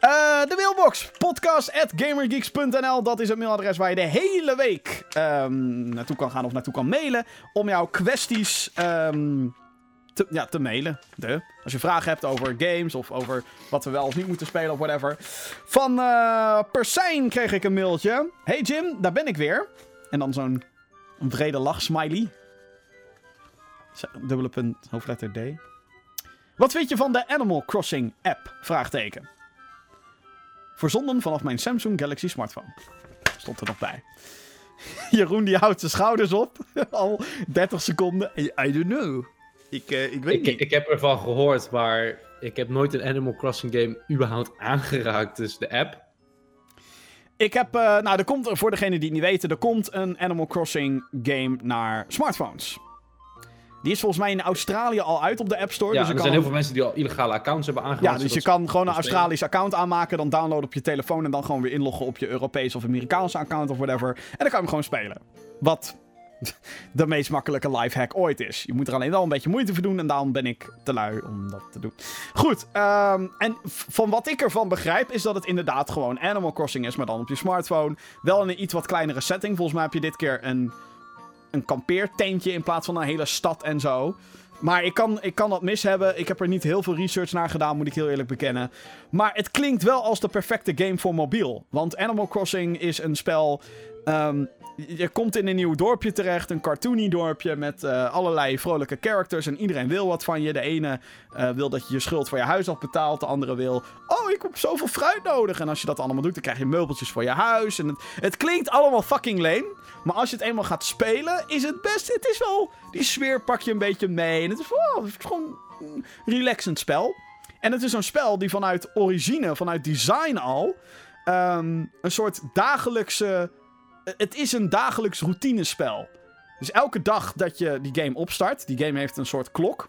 Eh, de mailbox. Podcast.gamergeeks.nl. Dat is het mailadres waar je de hele week ehm, naartoe kan gaan of naartoe kan mailen. Om jouw kwesties ehm, te ja, te mailen. Als je vragen hebt over games of over wat we wel of niet moeten spelen of whatever. Van eh Persijn kreeg ik een mailtje. Hey Jim, daar ben ik weer. En dan zo'n een vrede lach smiley. Dubbele punt, hoofdletter D. Wat vind je van de Animal Crossing app? Vraagteken. Verzonden vanaf mijn Samsung Galaxy smartphone. Stond er nog bij. [laughs] Jeroen die houdt zijn schouders op. [laughs] Al 30 seconden. I don't know. Ik, eh, ik weet Ik, niet. ik heb ervan gehoord, maar ik heb nooit een Animal Crossing game überhaupt aangeraakt. Dus de app. Ik heb, eh, nou, er komt, voor degenen die het niet weten, er komt een Animal Crossing game naar smartphones. Die is volgens mij in Australië al uit op de App Store. Ja, dus er kan zijn heel veel mensen die al illegale accounts hebben aangemaakt. Ja, dus je kan gewoon een. Australisch account aanmaken, dan downloaden op je telefoon en dan gewoon weer inloggen op je Europese of Amerikaanse account of whatever. En dan kan je hem gewoon spelen. Wat [laughs] de meest makkelijke lifehack ooit is. Je moet er alleen wel een beetje moeite voor doen en daarom ben ik te lui om dat te doen. Goed, ehm, en van wat ik ervan begrijp is dat het inderdaad gewoon Animal Crossing is, maar dan op je smartphone. Wel in een iets wat kleinere setting. Volgens mij heb je dit keer een, een kampeertentje in plaats van een hele stad en zo. Maar ik kan, ik kan dat mis hebben. Ik heb er niet heel veel research naar gedaan, moet ik heel eerlijk bekennen. Maar het klinkt wel als de perfecte game voor mobiel. Want Animal Crossing is een spel. ehm, je komt in een nieuw dorpje terecht, een cartoony dorpje met eh, allerlei vrolijke characters. En iedereen wil wat van je. De ene eh, wil dat je je schuld voor je huis afbetaalt. De andere wil, oh, ik heb zoveel fruit nodig. En als je dat allemaal doet, dan krijg je meubeltjes voor je huis. En het, het klinkt allemaal fucking lame. Maar als je het eenmaal gaat spelen, is het best. Het is wel. Die sfeer pak je een beetje mee. En het is, gewoon een relaxend spel. En het is een spel die vanuit origine, vanuit design al. ehm, een soort dagelijkse. Het is een dagelijks routinespel. Dus elke dag dat je die game opstart. Die game heeft een soort klok.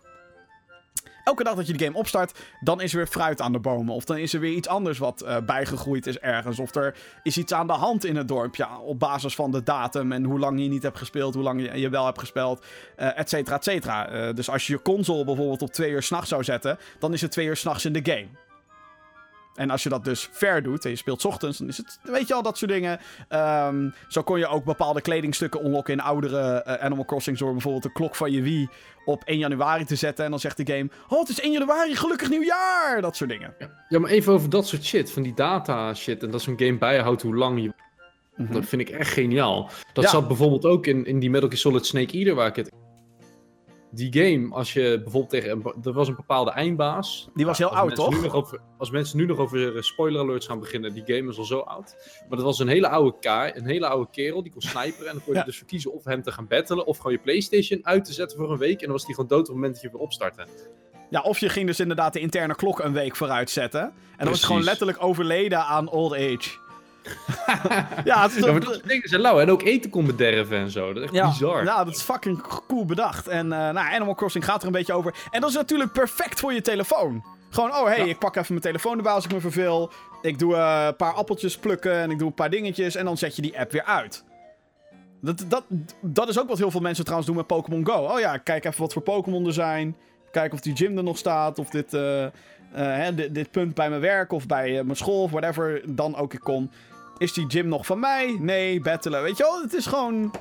Elke dag dat je de game opstart, dan is er weer fruit aan de bomen. Of dan is er weer iets anders wat eh, bijgegroeid is ergens. Of er is iets aan de hand in het dorpje. Op basis van de datum en hoe lang je niet hebt gespeeld. Hoe lang je, je wel hebt gespeeld. eh et cetera, et cetera. Eh, dus als je je console bijvoorbeeld op twee uur s'nachts zou zetten. Dan is het twee uur s'nachts in de game. En als je dat dus ver doet en je speelt 's ochtends, dan is het, weet je al, dat soort dingen. Ehm, zo kon je ook bepaalde kledingstukken unlocken in oudere eh, Animal Crossing door bijvoorbeeld de klok van je Wii op 1 januari te zetten. En dan zegt de game, oh het is 1 januari, gelukkig nieuwjaar! Dat soort dingen. Ja, maar even over dat soort shit. Van die data shit. En dat zo'n game bijhoudt hoe lang je... Mhm. Dat vind ik echt geniaal. Dat Ja. zat bijvoorbeeld ook in, in die Metal Gear Solid Snake Eater waar ik het... Die game, als je bijvoorbeeld tegen... een Er was een bepaalde eindbaas. Die was heel Als oud, toch? nu nog over, als mensen nu nog over spoiler alerts gaan beginnen, die game is al zo oud. Maar dat was een hele oude kaai, een hele oude kerel, die kon sniperen. En dan kon je Ja. dus voor kiezen of hem te gaan battelen, of gewoon je Playstation uit te zetten voor een week. En dan was die gewoon dood op het moment dat je weer opstartte. Ja, of je ging dus inderdaad de interne klok een week vooruit zetten. En dan was het gewoon letterlijk overleden aan old age. Ja, het is Ja, maar dat soort dingen zijn lauw. En ook eten kon bederven en zo. Dat is echt Ja, bizar. ja, dat is fucking cool bedacht. En eh, nou, Animal Crossing gaat er een beetje over. En dat is natuurlijk perfect voor je telefoon. Gewoon, oh hey, Ja. ik pak even mijn telefoon erbij als ik me verveel. Ik doe eh, een paar appeltjes plukken en ik doe een paar dingetjes. En dan zet je die app weer uit. Dat, dat, dat is ook wat heel veel mensen trouwens doen met Pokémon Go. Oh ja, kijk even wat voor Pokémon er zijn. Kijk of die gym er nog staat. Of dit, eh, eh, hè, dit, dit punt bij mijn werk of bij eh, mijn school of whatever dan ook ik kom. Is die gym nog van mij? Nee, battelen. Weet je wel, het is gewoon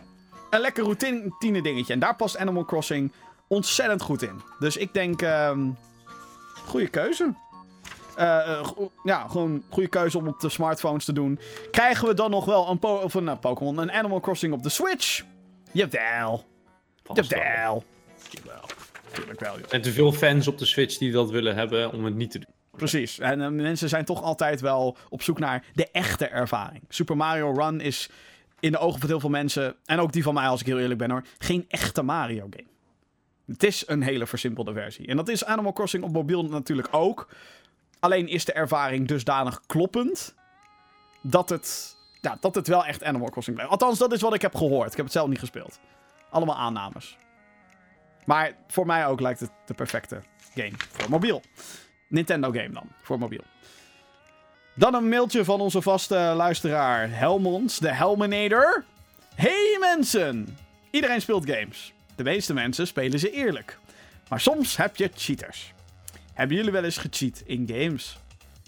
een lekker routine dingetje. En daar past Animal Crossing ontzettend goed in. Dus ik denk, ehm goede keuze. Go- ja, gewoon goede keuze om op de smartphones te doen. Krijgen we dan nog wel een, po of een eh, Pokémon, een Animal Crossing op de Switch? Jawel. Jawel. Jawel. Tuurlijk wel, joh. En te veel fans op de Switch die dat willen hebben om het niet te doen. Precies. En eh, mensen zijn toch altijd wel op zoek naar de echte ervaring. Super Mario Run is in de ogen van heel veel mensen, en ook die van mij als ik heel eerlijk ben hoor, geen echte Mario game. Het is een hele versimpelde versie. En dat is Animal Crossing op mobiel natuurlijk ook. Alleen is de ervaring dusdanig kloppend dat het, ja, dat het wel echt Animal Crossing blijft. Althans, dat is wat ik heb gehoord. Ik heb het zelf niet gespeeld. Allemaal aannames. Maar voor mij ook lijkt het de perfecte game voor mobiel. Nintendo game dan, voor mobiel. Dan een mailtje van onze vaste luisteraar Helmons, de Helminator. Hey mensen! Iedereen speelt games. De meeste mensen spelen ze eerlijk. Maar soms heb je cheaters. Hebben jullie wel eens gecheat in games?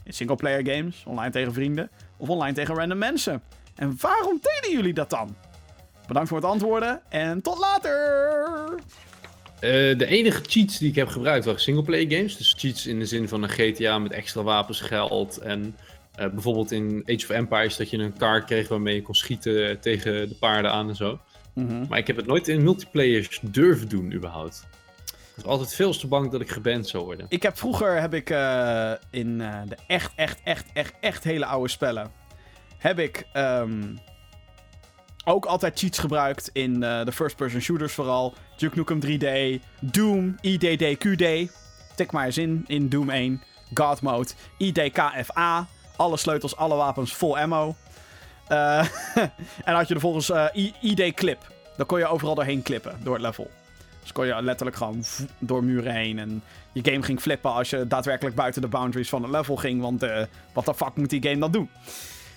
In singleplayer games, online tegen vrienden of online tegen random mensen? En waarom deden jullie dat dan? Bedankt voor het antwoorden en tot later! Eh, de enige cheats die ik heb gebruikt waren singleplayer games. Dus cheats in de zin van een GTA met extra wapens, geld. En eh, bijvoorbeeld in Age of Empires dat je een kaart kreeg waarmee je kon schieten tegen de paarden aan en zo. Mhm. Maar ik heb het nooit in multiplayer durven doen überhaupt. Ik was altijd veel te bang dat ik geband zou worden. Ik heb vroeger heb ik eh, in de echt, echt, echt, echt, echt hele oude spellen. Heb ik ehm, ook altijd cheats gebruikt in eh, de first-person shooters vooral. Duke Nukem 3D, Doom, IDD, QD. Tik maar eens in, in Doom 1. God Mode, IDKFA. Alle sleutels, alle wapens, vol ammo. Eh, [laughs] en had je er volgens eh, I- ID Clip. Dan kon je overal doorheen klippen, door het level. Dus kon je letterlijk gewoon door muren heen. En je game ging flippen als je daadwerkelijk buiten de boundaries van het level ging. Want wat de fuck moet die game dan doen?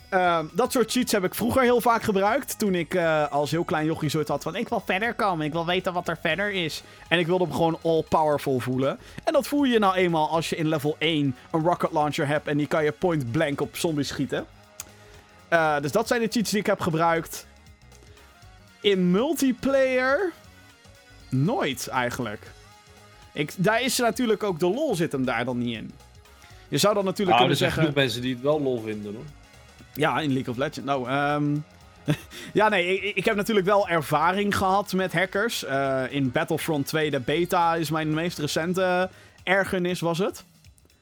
Eh, dat soort cheats heb ik vroeger heel vaak gebruikt. Toen ik eh, als heel klein jochie zoiets had van... Ik wil verder komen, ik wil weten wat er verder is. En ik wilde me gewoon all-powerful voelen. En dat voel je nou eenmaal als je in level 1 een rocket launcher hebt... en die kan je point blank op zombies schieten. Eh, dus dat zijn de cheats die ik heb gebruikt. In multiplayer... Nooit, eigenlijk. Ik, daar is natuurlijk ook de lol zit hem daar dan niet in. Je zou dan natuurlijk Ah, er kunnen zijn zeggen... genoeg mensen die het wel lol vinden hoor. Ja, in League of Legends. Nou, ehm [laughs] ja, nee, ik, ik heb natuurlijk wel ervaring gehad met hackers. Eh, in Battlefront 2, de beta, is mijn meest recente ergernis, was het.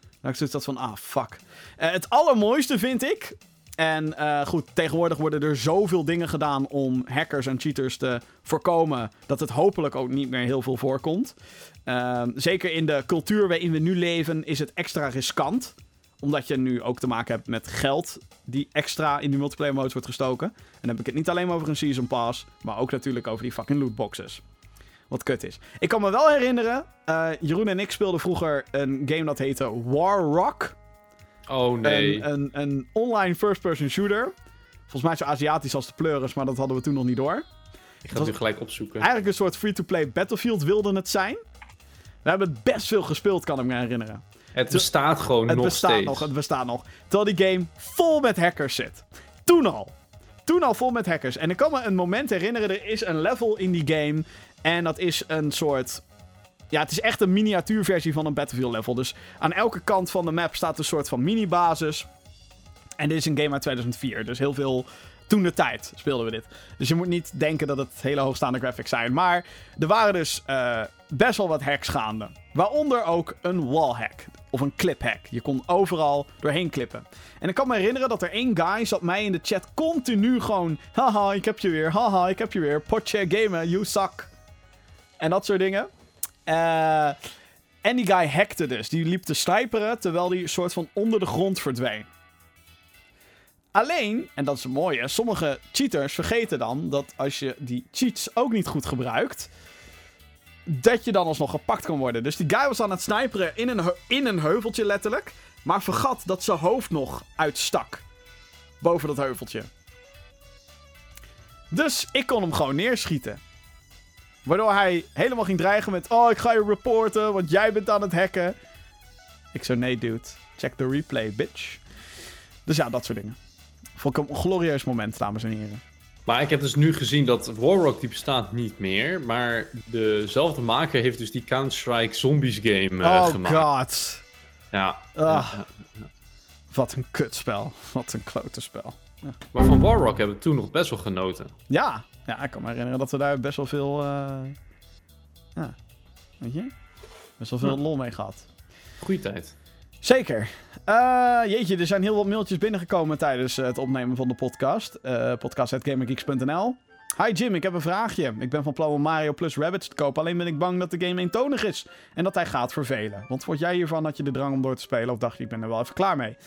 Nou, ik zoiets dat van, ah, fuck. Eh, het allermooiste vind ik... En eh, goed, tegenwoordig worden er zoveel dingen gedaan om hackers en cheaters te voorkomen... dat het hopelijk ook niet meer heel veel voorkomt. Ehm, zeker in de cultuur waarin we nu leven is het extra riskant omdat je nu ook te maken hebt met geld die extra in die multiplayer modes wordt gestoken. En dan heb ik het niet alleen over een season pass, maar ook natuurlijk over die fucking lootboxes. Wat kut is. Ik kan me wel herinneren, eh, Jeroen en ik speelden vroeger een game dat heette War Rock. Oh nee. Een, een, een online first-person shooter. Volgens mij zo Aziatisch als de pleuris, maar dat hadden we toen nog niet door. ik ga het nu gelijk opzoeken. Eigenlijk een soort free-to-play Battlefield wilde het zijn. We hebben het best veel gespeeld, kan ik me herinneren. Het bestaat gewoon Het nog bestaat steeds. nog, het bestaat nog. Terwijl die game vol met hackers zit. Toen al. Toen al vol met hackers. En ik kan me een moment herinneren, er is een level in die game. En dat is een soort... Ja, het is echt een miniatuurversie van een Battlefield level. Dus aan elke kant van de map staat een soort van mini-basis. En dit is een game uit 2004. Dus heel veel... Toen de tijd speelden we dit. Dus je moet niet denken dat het hele hoogstaande graphics zijn. Maar er waren dus eh, best wel wat hacks gaande. Waaronder ook een wallhack. Of een cliphack. Je kon overal doorheen klippen. En ik kan me herinneren dat er één guy zat mij in de chat continu gewoon... Haha, ik heb je weer. Haha, ik heb je weer. Potje gamen, you suck. En dat soort dingen. Eh, en die guy hackte dus. Die liep te sniperen terwijl die soort van onder de grond verdween. Alleen, en dat is het mooie, sommige cheaters vergeten dan dat als je die cheats ook niet goed gebruikt, dat je dan alsnog gepakt kan worden. Dus die guy was aan het sniperen in een, in een heuveltje letterlijk, maar vergat dat zijn hoofd nog uitstak. Boven dat heuveltje. Dus ik kon hem gewoon neerschieten. Waardoor hij helemaal ging dreigen met: Oh, ik ga je reporten, want jij bent aan het hacken. Ik zo: Nee, dude. Check the replay, bitch. Dus ja, dat soort dingen. Vond ik een glorieus moment, dames en heren. Maar ik heb dus nu gezien dat Warrock die bestaat niet meer. Maar dezelfde maker heeft dus die Counter-Strike Zombies game eh, oh gemaakt. god. Ja. Ah. Ja. Wat een kutspel. Wat een klote spel. Maar van Warrock hebben we toen nog best wel genoten. Ja. Ja, ik kan me herinneren dat we daar best wel veel... eh, Ja. Weet je? Best wel veel Ja. lol mee gehad. Goeie tijd. Zeker. Eh, jeetje, er zijn heel wat mailtjes binnengekomen tijdens eh, het opnemen van de podcast. Uh, podcast.gamergeeks.nl Hi Jim, ik heb een vraagje. Ik ben van plan om Mario plus Rabbids te kopen. Alleen ben ik bang dat de game eentonig is. En dat hij gaat vervelen. Want vond jij hiervan? Had je de drang om door te spelen? Of dacht je, ik ben er wel even klaar mee?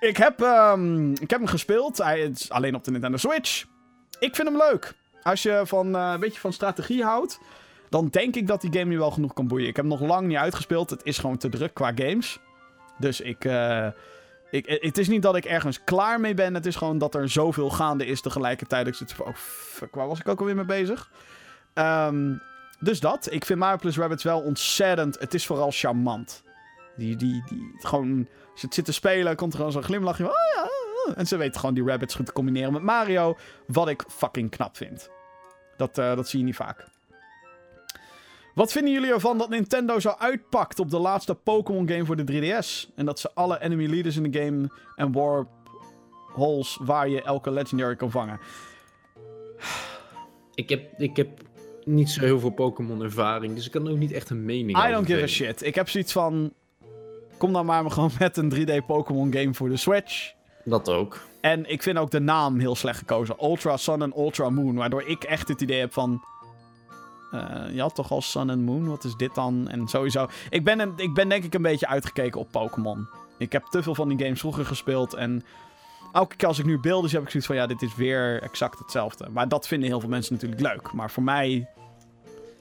Ik heb, ehm, ik heb hem gespeeld. Hij is alleen op de Nintendo Switch. Ik vind hem leuk. Als je van, eh, een beetje van strategie houdt, dan denk ik dat die game je wel genoeg kan boeien. Ik heb hem nog lang niet uitgespeeld. Het is gewoon te druk qua games. Dus ik, eh, ik, het is niet dat ik ergens klaar mee ben. Het is gewoon dat er zoveel gaande is tegelijkertijd. Ik zit van, oh fuck, waar was ik ook alweer mee bezig? Ehm, dus dat. Ik vind Mario Plus Rabbids wel ontzettend... Het is vooral charmant. Die, die, die, gewoon... Je het zit te spelen, komt er gewoon zo'n glimlachje van... Ja, oh, oh. En ze weten gewoon die rabbits goed te combineren met Mario. Wat ik fucking knap vind. Dat, eh, dat zie je niet vaak. Wat vinden jullie ervan dat Nintendo zo uitpakt op de laatste Pokémon game voor de 3DS? En dat ze alle enemy leaders in de game en warp holes waar je elke legendary kan vangen. Ik heb, ik heb niet zo heel veel Pokémon ervaring, dus ik kan ook niet echt een mening I over don't give a shit. Ik heb zoiets van... Kom dan maar gewoon met een 3D Pokémon game voor de Switch. Dat ook. En ik vind ook de naam heel slecht gekozen. Ultra Sun en Ultra Moon. Waardoor ik echt het idee heb van... eh, je had toch al Sun en Moon? Wat is dit dan? En sowieso... Ik ben, een, ik ben denk ik een beetje uitgekeken op Pokémon. Ik heb te veel van die games vroeger gespeeld. En elke keer als ik nu beelden zie, heb ik zoiets van... Ja, dit is weer exact hetzelfde. Maar dat vinden heel veel mensen natuurlijk leuk. Maar voor mij...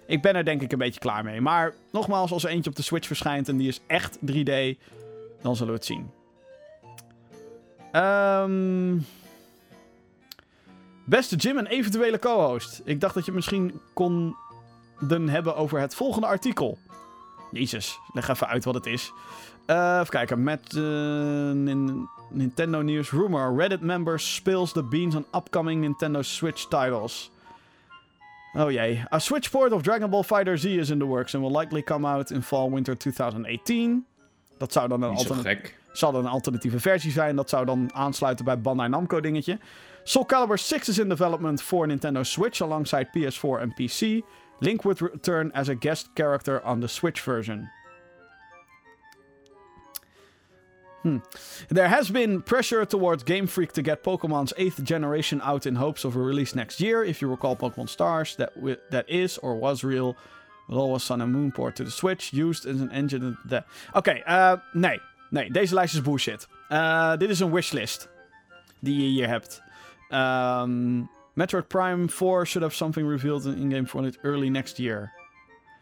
Ik ben er denk ik een beetje klaar mee. Maar nogmaals, als er eentje op de Switch verschijnt en die is echt 3D... Dan zullen we het zien. Ehm... Beste Jim en eventuele co-host. Ik dacht dat je misschien konden hebben over het volgende artikel. Jezus, leg even uit wat het is. Eh, even kijken. Met nin- Nintendo News Rumor. Reddit members spills the beans on upcoming Nintendo Switch titles. Oh jee. A Switch port of Dragon Ball Fighter Z is in the works and will likely come out in fall winter 2018. Dat zou dan een Niet zo alternatief gek. zal dan een alternatieve versie zijn. Dat zou dan aansluiten bij Bandai Namco dingetje. Soul Calibur 6 is in development for Nintendo Switch alongside PS4 en PC. Link would return as a guest character on the Switch version. Hmm. There has been pressure towards Game Freak to get Pokemon's 8th generation out in hopes of a release next year. If you recall Pokemon Stars, that, that is or was real. Always Sun and Moon port to the Switch, used as an engine. that- Oké, eh, nee. Nee, deze lijst is bullshit. Eh, dit is een wishlist die je hier hebt. Ehm, Metroid Prime 4 should have something revealed in in-game for it early next year.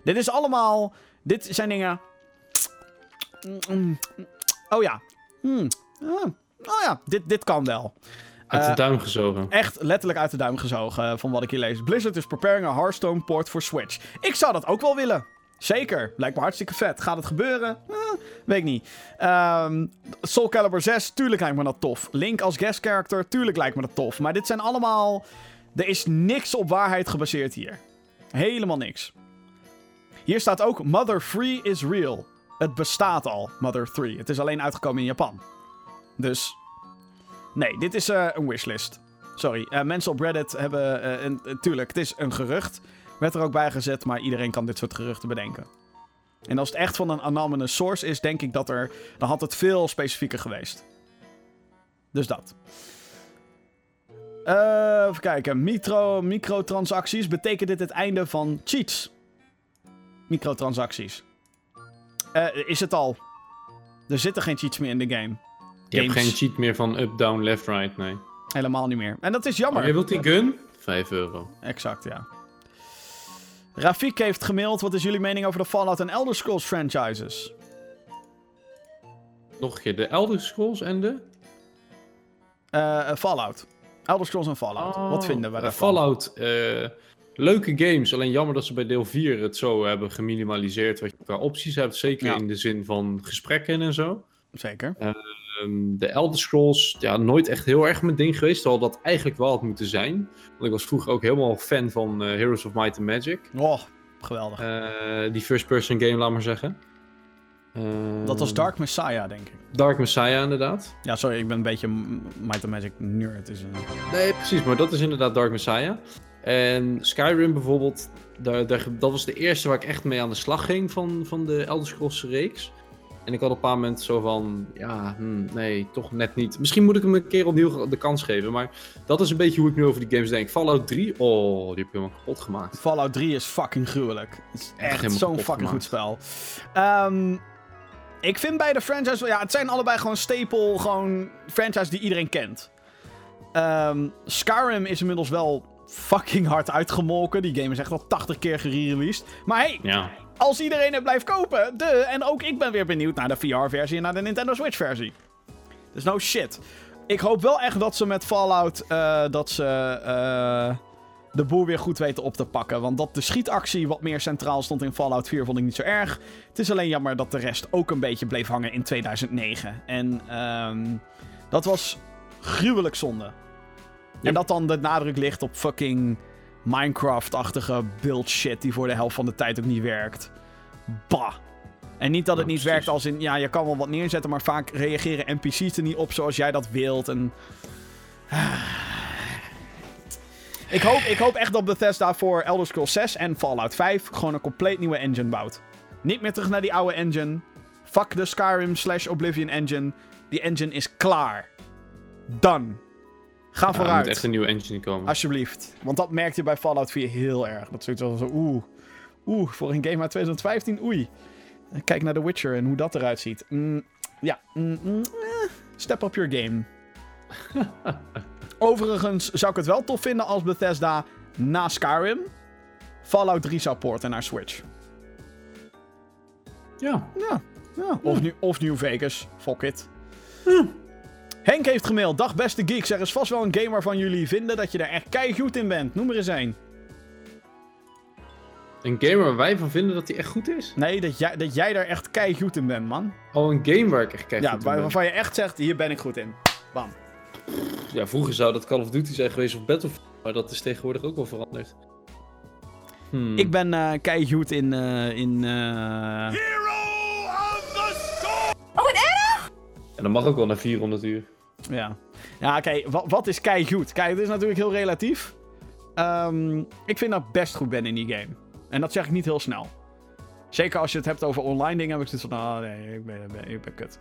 Dit is allemaal... Dit zijn dingen... Oh ja. Hmm. Ah. Oh ja, dit, dit kan wel. Uit de Eh, duim gezogen. Echt letterlijk uit de duim gezogen eh, van wat ik hier lees. Blizzard is preparing a Hearthstone port voor Switch. Ik zou dat ook wel willen. Zeker. Lijkt me hartstikke vet. Gaat het gebeuren? Eh, weet ik niet. Ehm, Soul Calibur 6, tuurlijk lijkt me dat tof. Link als guest character, tuurlijk lijkt me dat tof. Maar dit zijn allemaal... Er is niks op waarheid gebaseerd hier. Helemaal niks. Hier staat ook Mother 3 is real. Het bestaat al, Mother 3. Het is alleen uitgekomen in Japan. Dus... Nee, dit is eh, een wishlist. Sorry, eh, mensen op Reddit hebben... een, tuurlijk, het is een gerucht. Werd er ook bij gezet, maar iedereen kan dit soort geruchten bedenken. En als het echt van een anonymous source is, denk ik dat er... Dan had het veel specifieker geweest. Dus dat. Eh, even kijken. Micro, microtransacties. Betekent dit het einde van cheats? Microtransacties. Eh, is het al? Er zitten geen cheats meer in de game. Je hebt geen cheat meer van up, down, left, right, nee. Helemaal niet meer. En dat is jammer. Maar je wilt die gun? 5 euro. Exact, ja. Rafik heeft gemaild. Wat is jullie mening over de Fallout en Elder Scrolls franchises? Nog een keer, de Elder Scrolls en de... Eh, eh, Fallout. Elder Scrolls en Fallout. Wat vinden we Eh, daarvan? Fallout, leuke games. Alleen jammer dat ze bij deel 4 het zo hebben geminimaliseerd wat je qua opties hebt. Zeker Ja. in de zin van gesprekken en zo. Zeker. Ehm, de Elder Scrolls, ja, nooit echt heel erg mijn ding geweest. Terwijl dat eigenlijk wel had moeten zijn. Want ik was vroeger ook helemaal fan van eh, Heroes of Might and Magic. Oh, geweldig. Eh, die first-person game, laat maar zeggen. dat was Ehm, Dark Messiah, denk ik. Dark Messiah, inderdaad. Ja, sorry, ik ben een beetje Might and Magic nerd. Is, eh, Nee, precies, maar dat is inderdaad Dark Messiah. En Skyrim bijvoorbeeld, daar, daar, dat was de eerste waar ik echt mee aan de slag ging van, van de Elder Scrolls reeks. En ik had op een paar momenten zo van, ja, hmm, nee, toch net niet. Misschien moet ik hem een keer opnieuw de kans geven, maar dat is een beetje hoe ik nu over die games denk. Fallout 3, oh, die heb ik helemaal kapot gemaakt. Fallout 3 is fucking gruwelijk. Het is echt zo'n fucking goed spel. Ehm, ik vind beide franchises... wel- Ja, het zijn allebei gewoon staple, gewoon franchise die iedereen kent. Ehm, Skyrim is inmiddels wel fucking hard uitgemolken. Die game is echt al 80 keer gereleased. Maar hey, Ja, als iedereen het blijft kopen, de, en ook ik ben weer benieuwd naar de VR-versie en naar de Nintendo Switch-versie. Dus no shit. Ik hoop wel echt dat ze met Fallout, eh, dat ze eh, de boer weer goed weten op te pakken. Want dat de schietactie wat meer centraal stond in Fallout 4 vond ik niet zo erg. Het is alleen jammer dat de rest ook een beetje bleef hangen in 2009. En ehm, dat was gruwelijk zonde. En dat dan de nadruk ligt op fucking Minecraft-achtige build shit die voor de helft van de tijd ook niet werkt. Bah. En niet dat het Ja, niet precies. werkt als in, ja, je kan wel wat neerzetten, maar vaak reageren NPC's er niet op zoals jij dat wilt. En... [sighs] Ik hoop, ik hoop echt dat Bethesda voor Elder Scrolls 6 en Fallout 5 gewoon een compleet nieuwe engine bouwt. Niet meer terug naar die oude engine. Fuck de Skyrim slash Oblivion engine. Die engine is klaar. Done. Ga Ja, er vooruit. moet echt een nieuwe engine komen. Alsjeblieft. Want dat merkte je bij Fallout 4 heel erg. Dat zoiets was zo, oeh. Oeh, voor een game uit 2015, oei. Kijk naar The Witcher en hoe dat eruit ziet. Mm, ja, mm, mm, eh, step up your game. [laughs] Overigens zou ik het wel tof vinden als Bethesda na Skyrim Fallout 3 zou porten naar Switch. Ja. Ja, ja. Of, New, of New Vegas. Fuck it. Henk heeft gemaild. Dag beste geeks. Er is vast wel een game waarvan jullie vinden dat je er echt keigoed in bent. Noem er eens een. Een game waar wij van vinden dat die echt goed is? Nee, dat jij, dat jij daar echt keigoed in bent, man. Oh, een game waar ik echt kijk ja, goed in ben. waarvan je echt zegt, hier ben ik goed in. Bam. Ja, vroeger zou dat Call of Duty zijn geweest of Battlefield. Maar dat is tegenwoordig ook wel veranderd. Hmm. Ik ben eh keigoed in... eh, in eh, En dat mag ook wel na 400 uur. Ja, ja oké, wa- wat is keigoed? Kijk, het is natuurlijk heel relatief. Ehm, ik vind dat ik best goed ben in die game. En dat zeg ik niet heel snel. Zeker als je het hebt over online dingen, heb ik zoiets van, ah nee, ik ben, ik ben, ik ben kut.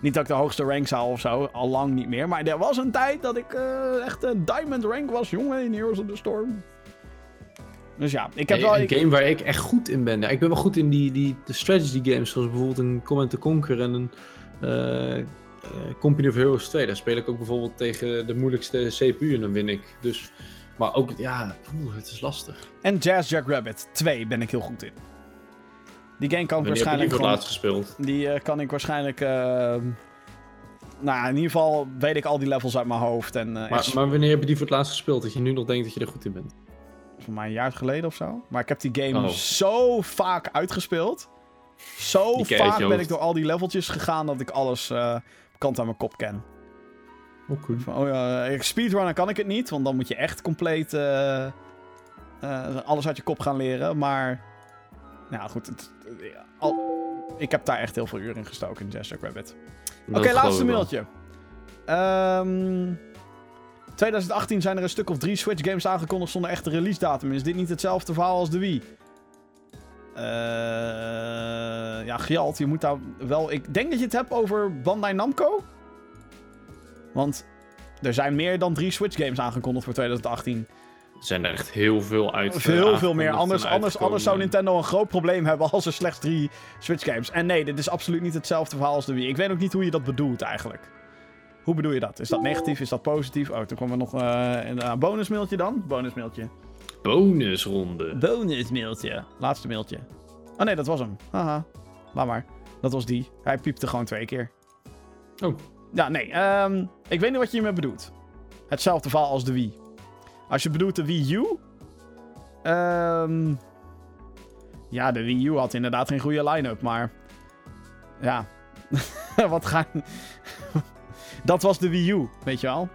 Niet dat ik de hoogste rank zou of zo, al lang niet meer. Maar er was een tijd dat ik eh, echt een diamond rank was, jongen, in Heroes of the Storm. Dus ja, ik heb wel... een ik- game waar ik echt goed in ben. Ja, ik ben wel goed in die, die de strategy games, zoals bijvoorbeeld een Command Conquer en een eh, Company of Heroes 2. Daar speel ik ook bijvoorbeeld tegen de moeilijkste CPU en dan win ik. Dus, maar ook, ja, oeh, het is lastig. En Jazz Jackrabbit 2 ben ik heel goed in. Die game kan ik waarschijnlijk die voor het gewoon... laatst gespeeld? Die eh, kan ik waarschijnlijk. eh, nou, in ieder geval weet ik al die levels uit mijn hoofd. En eh, Maar, maar wanneer heb je die voor het laatst gespeeld? Dat je nu nog denkt dat je er goed in bent? voor mij een jaar geleden of zo. Maar ik heb die game Oh. zo vaak uitgespeeld. Zo vaak ben ik door al die leveltjes gegaan dat ik alles eh, kant aan mijn kop ken. Oh, cool. Van, oh ja, ik- speedrunnen kan ik het niet, want dan moet je echt compleet eh, eh, alles uit je kop gaan leren. Maar, nou goed, het, ja, al, ik heb daar echt heel veel uren in gestoken in Jazz Rabbit. Oké, laatste mailtje. Ehm 2018 zijn er een stuk of drie Switch games aangekondigd zonder echte release datum. Is dit niet hetzelfde verhaal als de Wii? Eh ja, Gjalt, je moet daar wel... Ik denk dat je het hebt over Bandai Namco. Want er zijn meer dan drie Switch games aangekondigd voor 2018. Er zijn er echt heel veel uit. eh, Veel, meer. Anders, anders, anders zou Nintendo een groot probleem hebben als er slechts drie Switch games. En nee, dit is absoluut niet hetzelfde verhaal als de Wii. Ik weet ook niet hoe je dat bedoelt eigenlijk. Hoe bedoel je dat? Is dat negatief? Is dat positief? Oh, toen kwam er nog eh, een uh, bonusmailtje dan. Bonusmailtje. Bonusronde. Bonusmailtje. Laatste mailtje. Oh nee, dat was hem. Haha. Laat maar. Dat was die. Hij piepte gewoon twee keer. Oh. Ja, nee. ehm, ik weet niet wat je hiermee bedoelt. Hetzelfde verhaal als de Wii. Als je bedoelt de Wii U... ehm, ja, de Wii U had inderdaad geen goede line-up, maar... Ja. [laughs] wat gaan... [laughs] dat was de Wii U, weet je wel.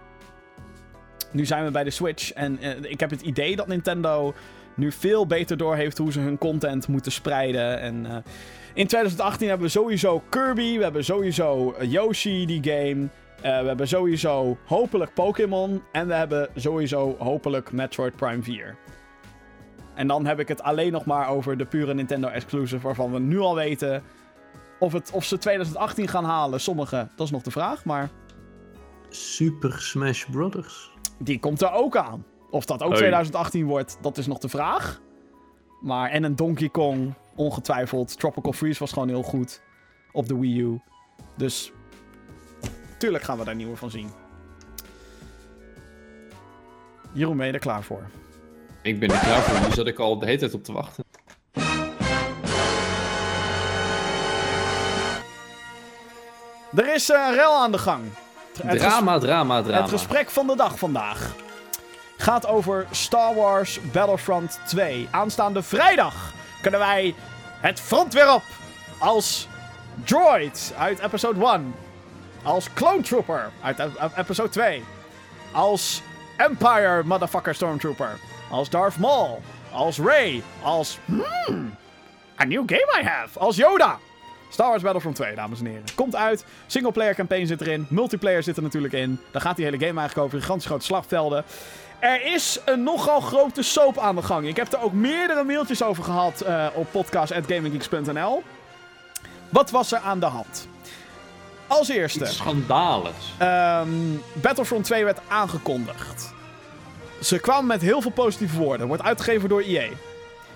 Nu zijn we bij de Switch en eh, ik heb het idee dat Nintendo nu veel beter doorheeft hoe ze hun content moeten spreiden. En eh, in 2018 hebben we sowieso Kirby, we hebben sowieso eh, Yoshi, die game. We hebben sowieso hopelijk Pokémon. En we hebben sowieso hopelijk Metroid Prime 4. En dan heb ik het alleen nog maar over de pure Nintendo exclusive, waarvan we nu al weten of, het, of ze 2018 gaan halen. Sommige, dat is nog de vraag, maar Super Smash Brothers. Die komt er ook aan. Of dat ook Hoi. 2018 wordt, dat is nog de vraag. Maar en een Donkey Kong, ongetwijfeld. Tropical Freeze was gewoon heel goed op de Wii U. Dus tuurlijk gaan we daar nieuwe van zien. Jeroen, ben je er klaar voor? Ik ben er klaar voor. Die zat ik al de hele tijd op te wachten. Er is een rel aan de gang. Drama, drama, drama. Het gesprek van de dag vandaag gaat over Star Wars Battlefront 2. Aanstaande vrijdag kunnen wij het front weer op als droid uit episode 1. Als clone trooper uit ep- ep- episode 2. Als Empire motherfucker stormtrooper. als Darth Maul, als Rey, als... Hmm, a new game I have, als Yoda. Star Wars Battlefront 2, dames en heren. Komt uit. Singleplayer campaign zit erin. Multiplayer zit er natuurlijk in. Dan gaat die hele game eigenlijk over gigantisch grote slagvelden. Er is een nogal grote soap aan de gang. Ik heb er ook meerdere mailtjes over gehad uh, op podcast.gaminggeeks.nl. Wat was er aan de hand? Als eerste. Iets schandaligs. Um, Battlefront 2 werd aangekondigd. Ze kwamen met heel veel positieve woorden. Wordt uitgegeven door EA.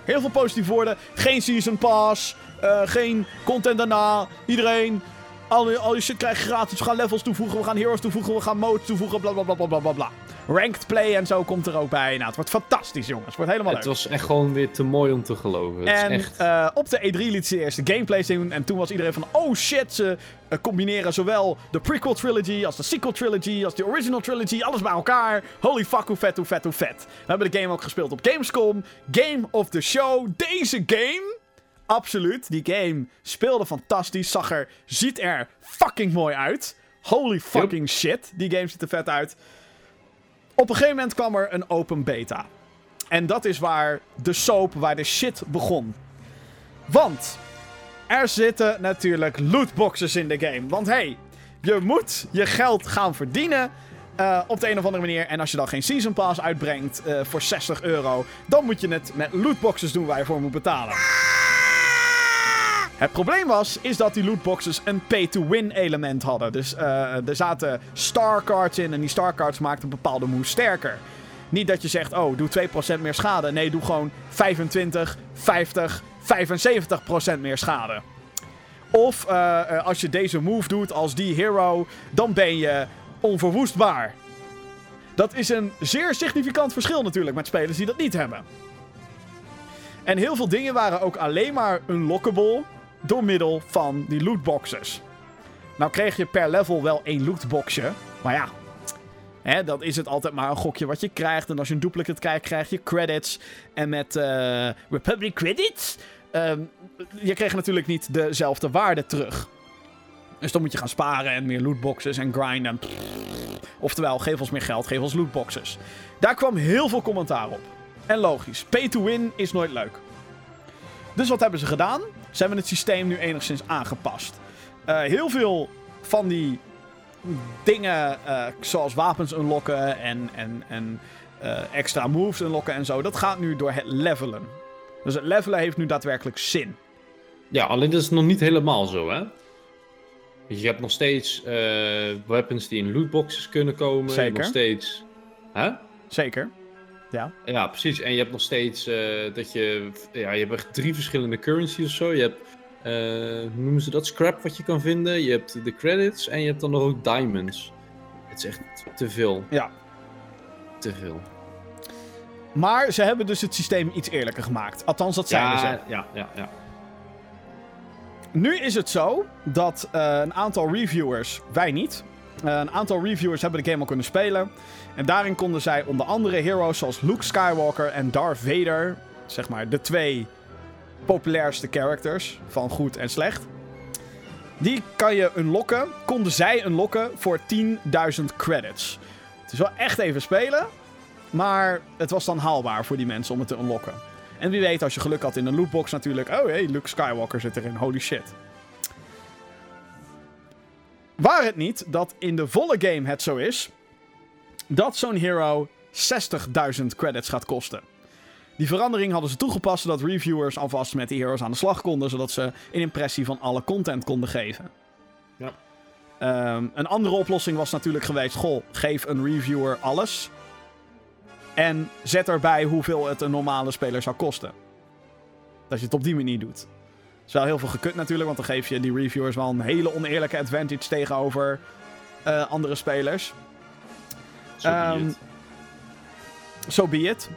Heel veel positieve woorden. Geen Season Pass. Uh, geen content daarna. Iedereen. Al, al je shit krijg je gratis. We gaan levels toevoegen. We gaan heroes toevoegen. We gaan modes toevoegen. Bla bla bla bla bla bla. Ranked play en zo komt er ook bij. Nou, het wordt fantastisch, jongens. Het wordt helemaal het leuk. Het was echt gewoon weer te mooi om te geloven. Het en is echt... uh, op de E3 liet ze eerst de gameplay zien. En toen was iedereen van: oh shit, ze uh, combineren zowel de prequel trilogy als de sequel trilogy als de original trilogy. Alles bij elkaar. Holy fuck, hoe vet, hoe vet, hoe vet. We hebben de game ook gespeeld op Gamescom. Game of the show. Deze game. Absoluut. Die game speelde fantastisch. Zag er, ziet er fucking mooi uit. Holy fucking yep. shit. Die game ziet er vet uit. Op een gegeven moment kwam er een open beta. En dat is waar de soap, waar de shit begon. Want er zitten natuurlijk lootboxes in de game. Want hey, je moet je geld gaan verdienen. Uh, op de een of andere manier. En als je dan geen Season Pass uitbrengt uh, voor 60 euro. Dan moet je het met lootboxes doen waar je voor moet betalen. Het probleem was, is dat die lootboxes een pay-to-win element hadden. Dus uh, er zaten star cards in en die star cards maakten bepaalde moves sterker. Niet dat je zegt, oh, doe 2% meer schade. Nee, doe gewoon 25, 50, 75% meer schade. Of uh, als je deze move doet als die hero, dan ben je onverwoestbaar. Dat is een zeer significant verschil natuurlijk met spelers die dat niet hebben. En heel veel dingen waren ook alleen maar unlockable door middel van die lootboxes. Nou kreeg je per level wel één lootboxje. Maar ja, hè, dan is het altijd maar een gokje wat je krijgt. En als je een duplicate krijgt, krijg je credits. En met uh, Republic Credits... Um, je kreeg natuurlijk niet dezelfde waarde terug. Dus dan moet je gaan sparen en meer lootboxes en grinden. Oftewel, geef ons meer geld, geef ons lootboxes. Daar kwam heel veel commentaar op. En logisch, pay to win is nooit leuk. Dus wat hebben ze gedaan? Ze hebben het systeem nu enigszins aangepast. Uh, heel veel van die dingen, uh, zoals wapens unlocken en, en, en uh, extra moves unlocken en zo, dat gaat nu door het levelen. Dus het levelen heeft nu daadwerkelijk zin. Ja, alleen dat is nog niet helemaal zo, hè? Je hebt nog steeds weapons die in lootboxes kunnen komen. Zeker. Nog steeds... Hè? Zeker. Ja. Ja, precies. En je hebt nog steeds uh, dat je... Ja, je hebt echt drie verschillende currencies of zo. Je hebt, uh, hoe noemen ze dat? Scrap wat je kan vinden. Je hebt de credits en je hebt dan nog ook diamonds. Het is echt te veel. Ja. Te veel. Maar ze hebben dus het systeem iets eerlijker gemaakt. Althans, dat zeiden ja, ze. Ja, ja, ja. Nu is het zo dat uh, een aantal reviewers, wij niet, uh, een aantal reviewers hebben de game al kunnen spelen. En daarin konden zij onder andere heroes zoals Luke Skywalker en Darth Vader, zeg maar de twee populairste characters van goed en slecht. Die kan je unlocken, konden zij unlocken voor 10.000 credits. Het is wel echt even spelen, maar het was dan haalbaar voor die mensen om het te unlocken. En wie weet, als je geluk had in een lootbox natuurlijk, oh hey, Luke Skywalker zit erin, holy shit. Waar het niet dat in de volle game het zo is dat zo'n hero 60.000 credits gaat kosten. Die verandering hadden ze toegepast zodat reviewers alvast met die heroes aan de slag konden, zodat ze een impressie van alle content konden geven. Ja. Um, een andere oplossing was natuurlijk geweest: goh, geef een reviewer alles. En zet erbij hoeveel het een normale speler zou kosten. Dat je het op die manier doet. Het is wel heel veel gekut natuurlijk, want dan geef je die reviewers wel een hele oneerlijke advantage tegenover uh, andere spelers. Zo um, so be it.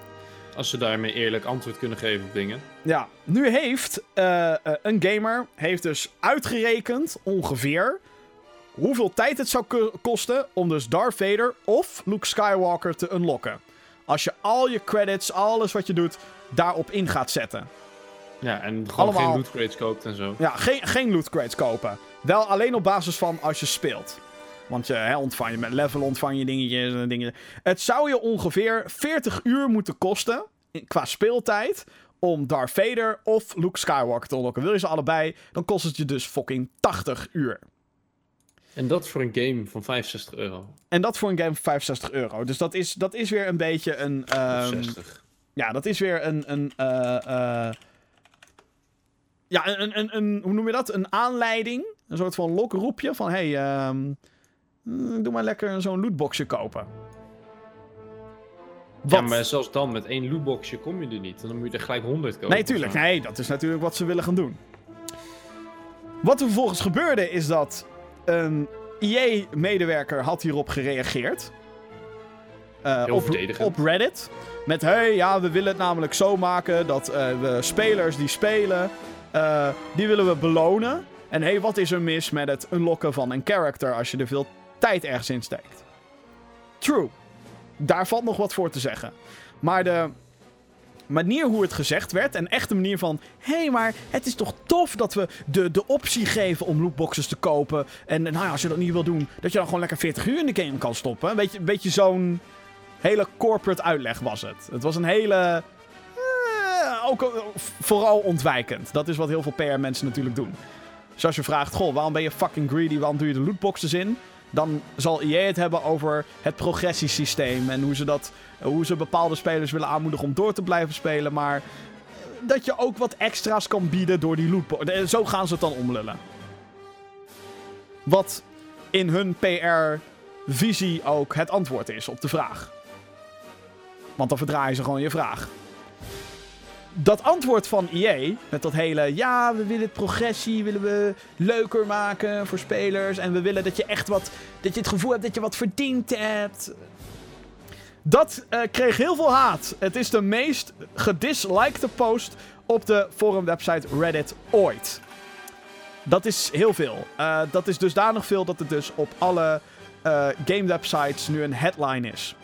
Als ze daarmee eerlijk antwoord kunnen geven op dingen. Ja, nu heeft uh, uh, een gamer heeft dus uitgerekend ongeveer hoeveel tijd het zou kosten om dus Darth Vader of Luke Skywalker te unlocken. Als je al je credits, alles wat je doet, daarop in gaat zetten. Ja, en gewoon Allemaal... geen loot crates koopt en zo. Ja, geen, geen loot crates kopen. Wel alleen op basis van als je speelt. Want je hè, ontvang je met level ontvang je dingetjes en dingen. Het zou je ongeveer 40 uur moeten kosten qua speeltijd om Darth Vader of Luke Skywalker te unlocken. Wil je ze allebei, dan kost het je dus fucking 80 uur. En dat voor een game van 65 euro. En dat voor een game van 65 euro. Dus dat is, dat is weer een beetje een. Of ehm, 60. ja, dat is weer een. een eh, eh, ja, een, een, een, een- Hoe noem je dat? Een aanleiding. Een soort van lokroepje van: hey, ehm, mm, doe maar lekker zo'n lootboxje kopen. Ja, maar zelfs dan met één lootboxje kom je er niet. Dan moet je er gelijk 100 kopen. Nee, tuurlijk. Nee, dat is natuurlijk wat ze willen gaan doen. Wat er vervolgens gebeurde is dat een EA-medewerker had hierop gereageerd. Heel op, op Reddit. Met, hey, ja, we willen het namelijk zo maken dat eh, we spelers die spelen, eh, die willen we belonen. En hey, wat is er mis met het unlocken van een character als je er veel tijd ergens in steekt? True. Daar valt nog wat voor te zeggen. Maar de manier hoe het gezegd werd. En echt de manier van. Hé, hey, maar het is toch tof dat we de, de optie geven om lootboxes te kopen. En nou ja, als je dat niet wil doen, dat je dan gewoon lekker 40 uur in de game kan stoppen. Een beetje, een beetje zo'n hele corporate uitleg was het. Het was een hele. eh, ook eh, vooral ontwijkend. Dat is wat heel veel PR-mensen natuurlijk doen. Dus als je vraagt, goh, waarom ben je fucking greedy? Waarom doe je de lootboxes in? Dan zal EA het hebben over het progressiesysteem. En hoe ze, dat, hoe ze bepaalde spelers willen aanmoedigen om door te blijven spelen. Maar eh, dat je ook wat extra's kan bieden door die lootbox. Zo gaan ze het dan omlullen. Wat in hun PR-visie ook het antwoord is op de vraag. Want dan verdraaien ze gewoon je vraag. Dat antwoord van EA, met dat hele, ja, we willen progressie, willen we leuker maken voor spelers. En we willen dat je echt wat, dat je het gevoel hebt dat je wat verdiend hebt. Dat eh, kreeg heel veel haat. Het is de meest gedislikte post op de forumwebsite Reddit ooit. Dat is heel veel. Eh, dat is dusdanig veel dat het dus op alle eh game websites nu een headline is.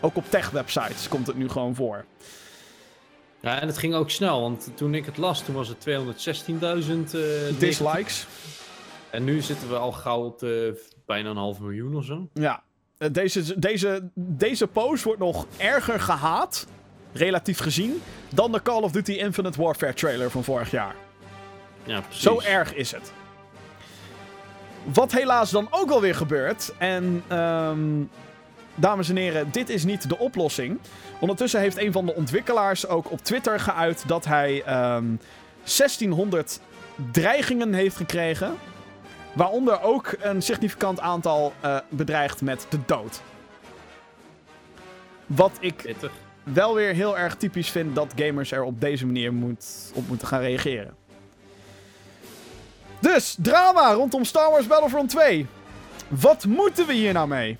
Ook op tech websites komt het nu gewoon voor. Ja, en het ging ook snel, want toen ik het las, toen was het 216.000 eh, Dislikes. En nu zitten we al gauw op bijna een half miljoen of zo. Ja. Eh, Deze, deze, deze post wordt nog erger gehaat, relatief gezien, dan de Call of Duty Infinite Warfare trailer van vorig jaar. Ja, precies. Zo erg is het. Wat helaas dan ook wel weer gebeurt. En ehm, dames en heren, dit is niet de oplossing. Ondertussen heeft een van de ontwikkelaars ook op Twitter geuit dat hij ehm 1600 dreigingen heeft gekregen. Waaronder ook een significant aantal eh, bedreigd met de dood. Wat ik wel weer heel erg typisch vind dat gamers er op deze manier moet, op moeten gaan reageren. Dus, drama rondom Star Wars Battlefront 2. Wat moeten we hier nou mee?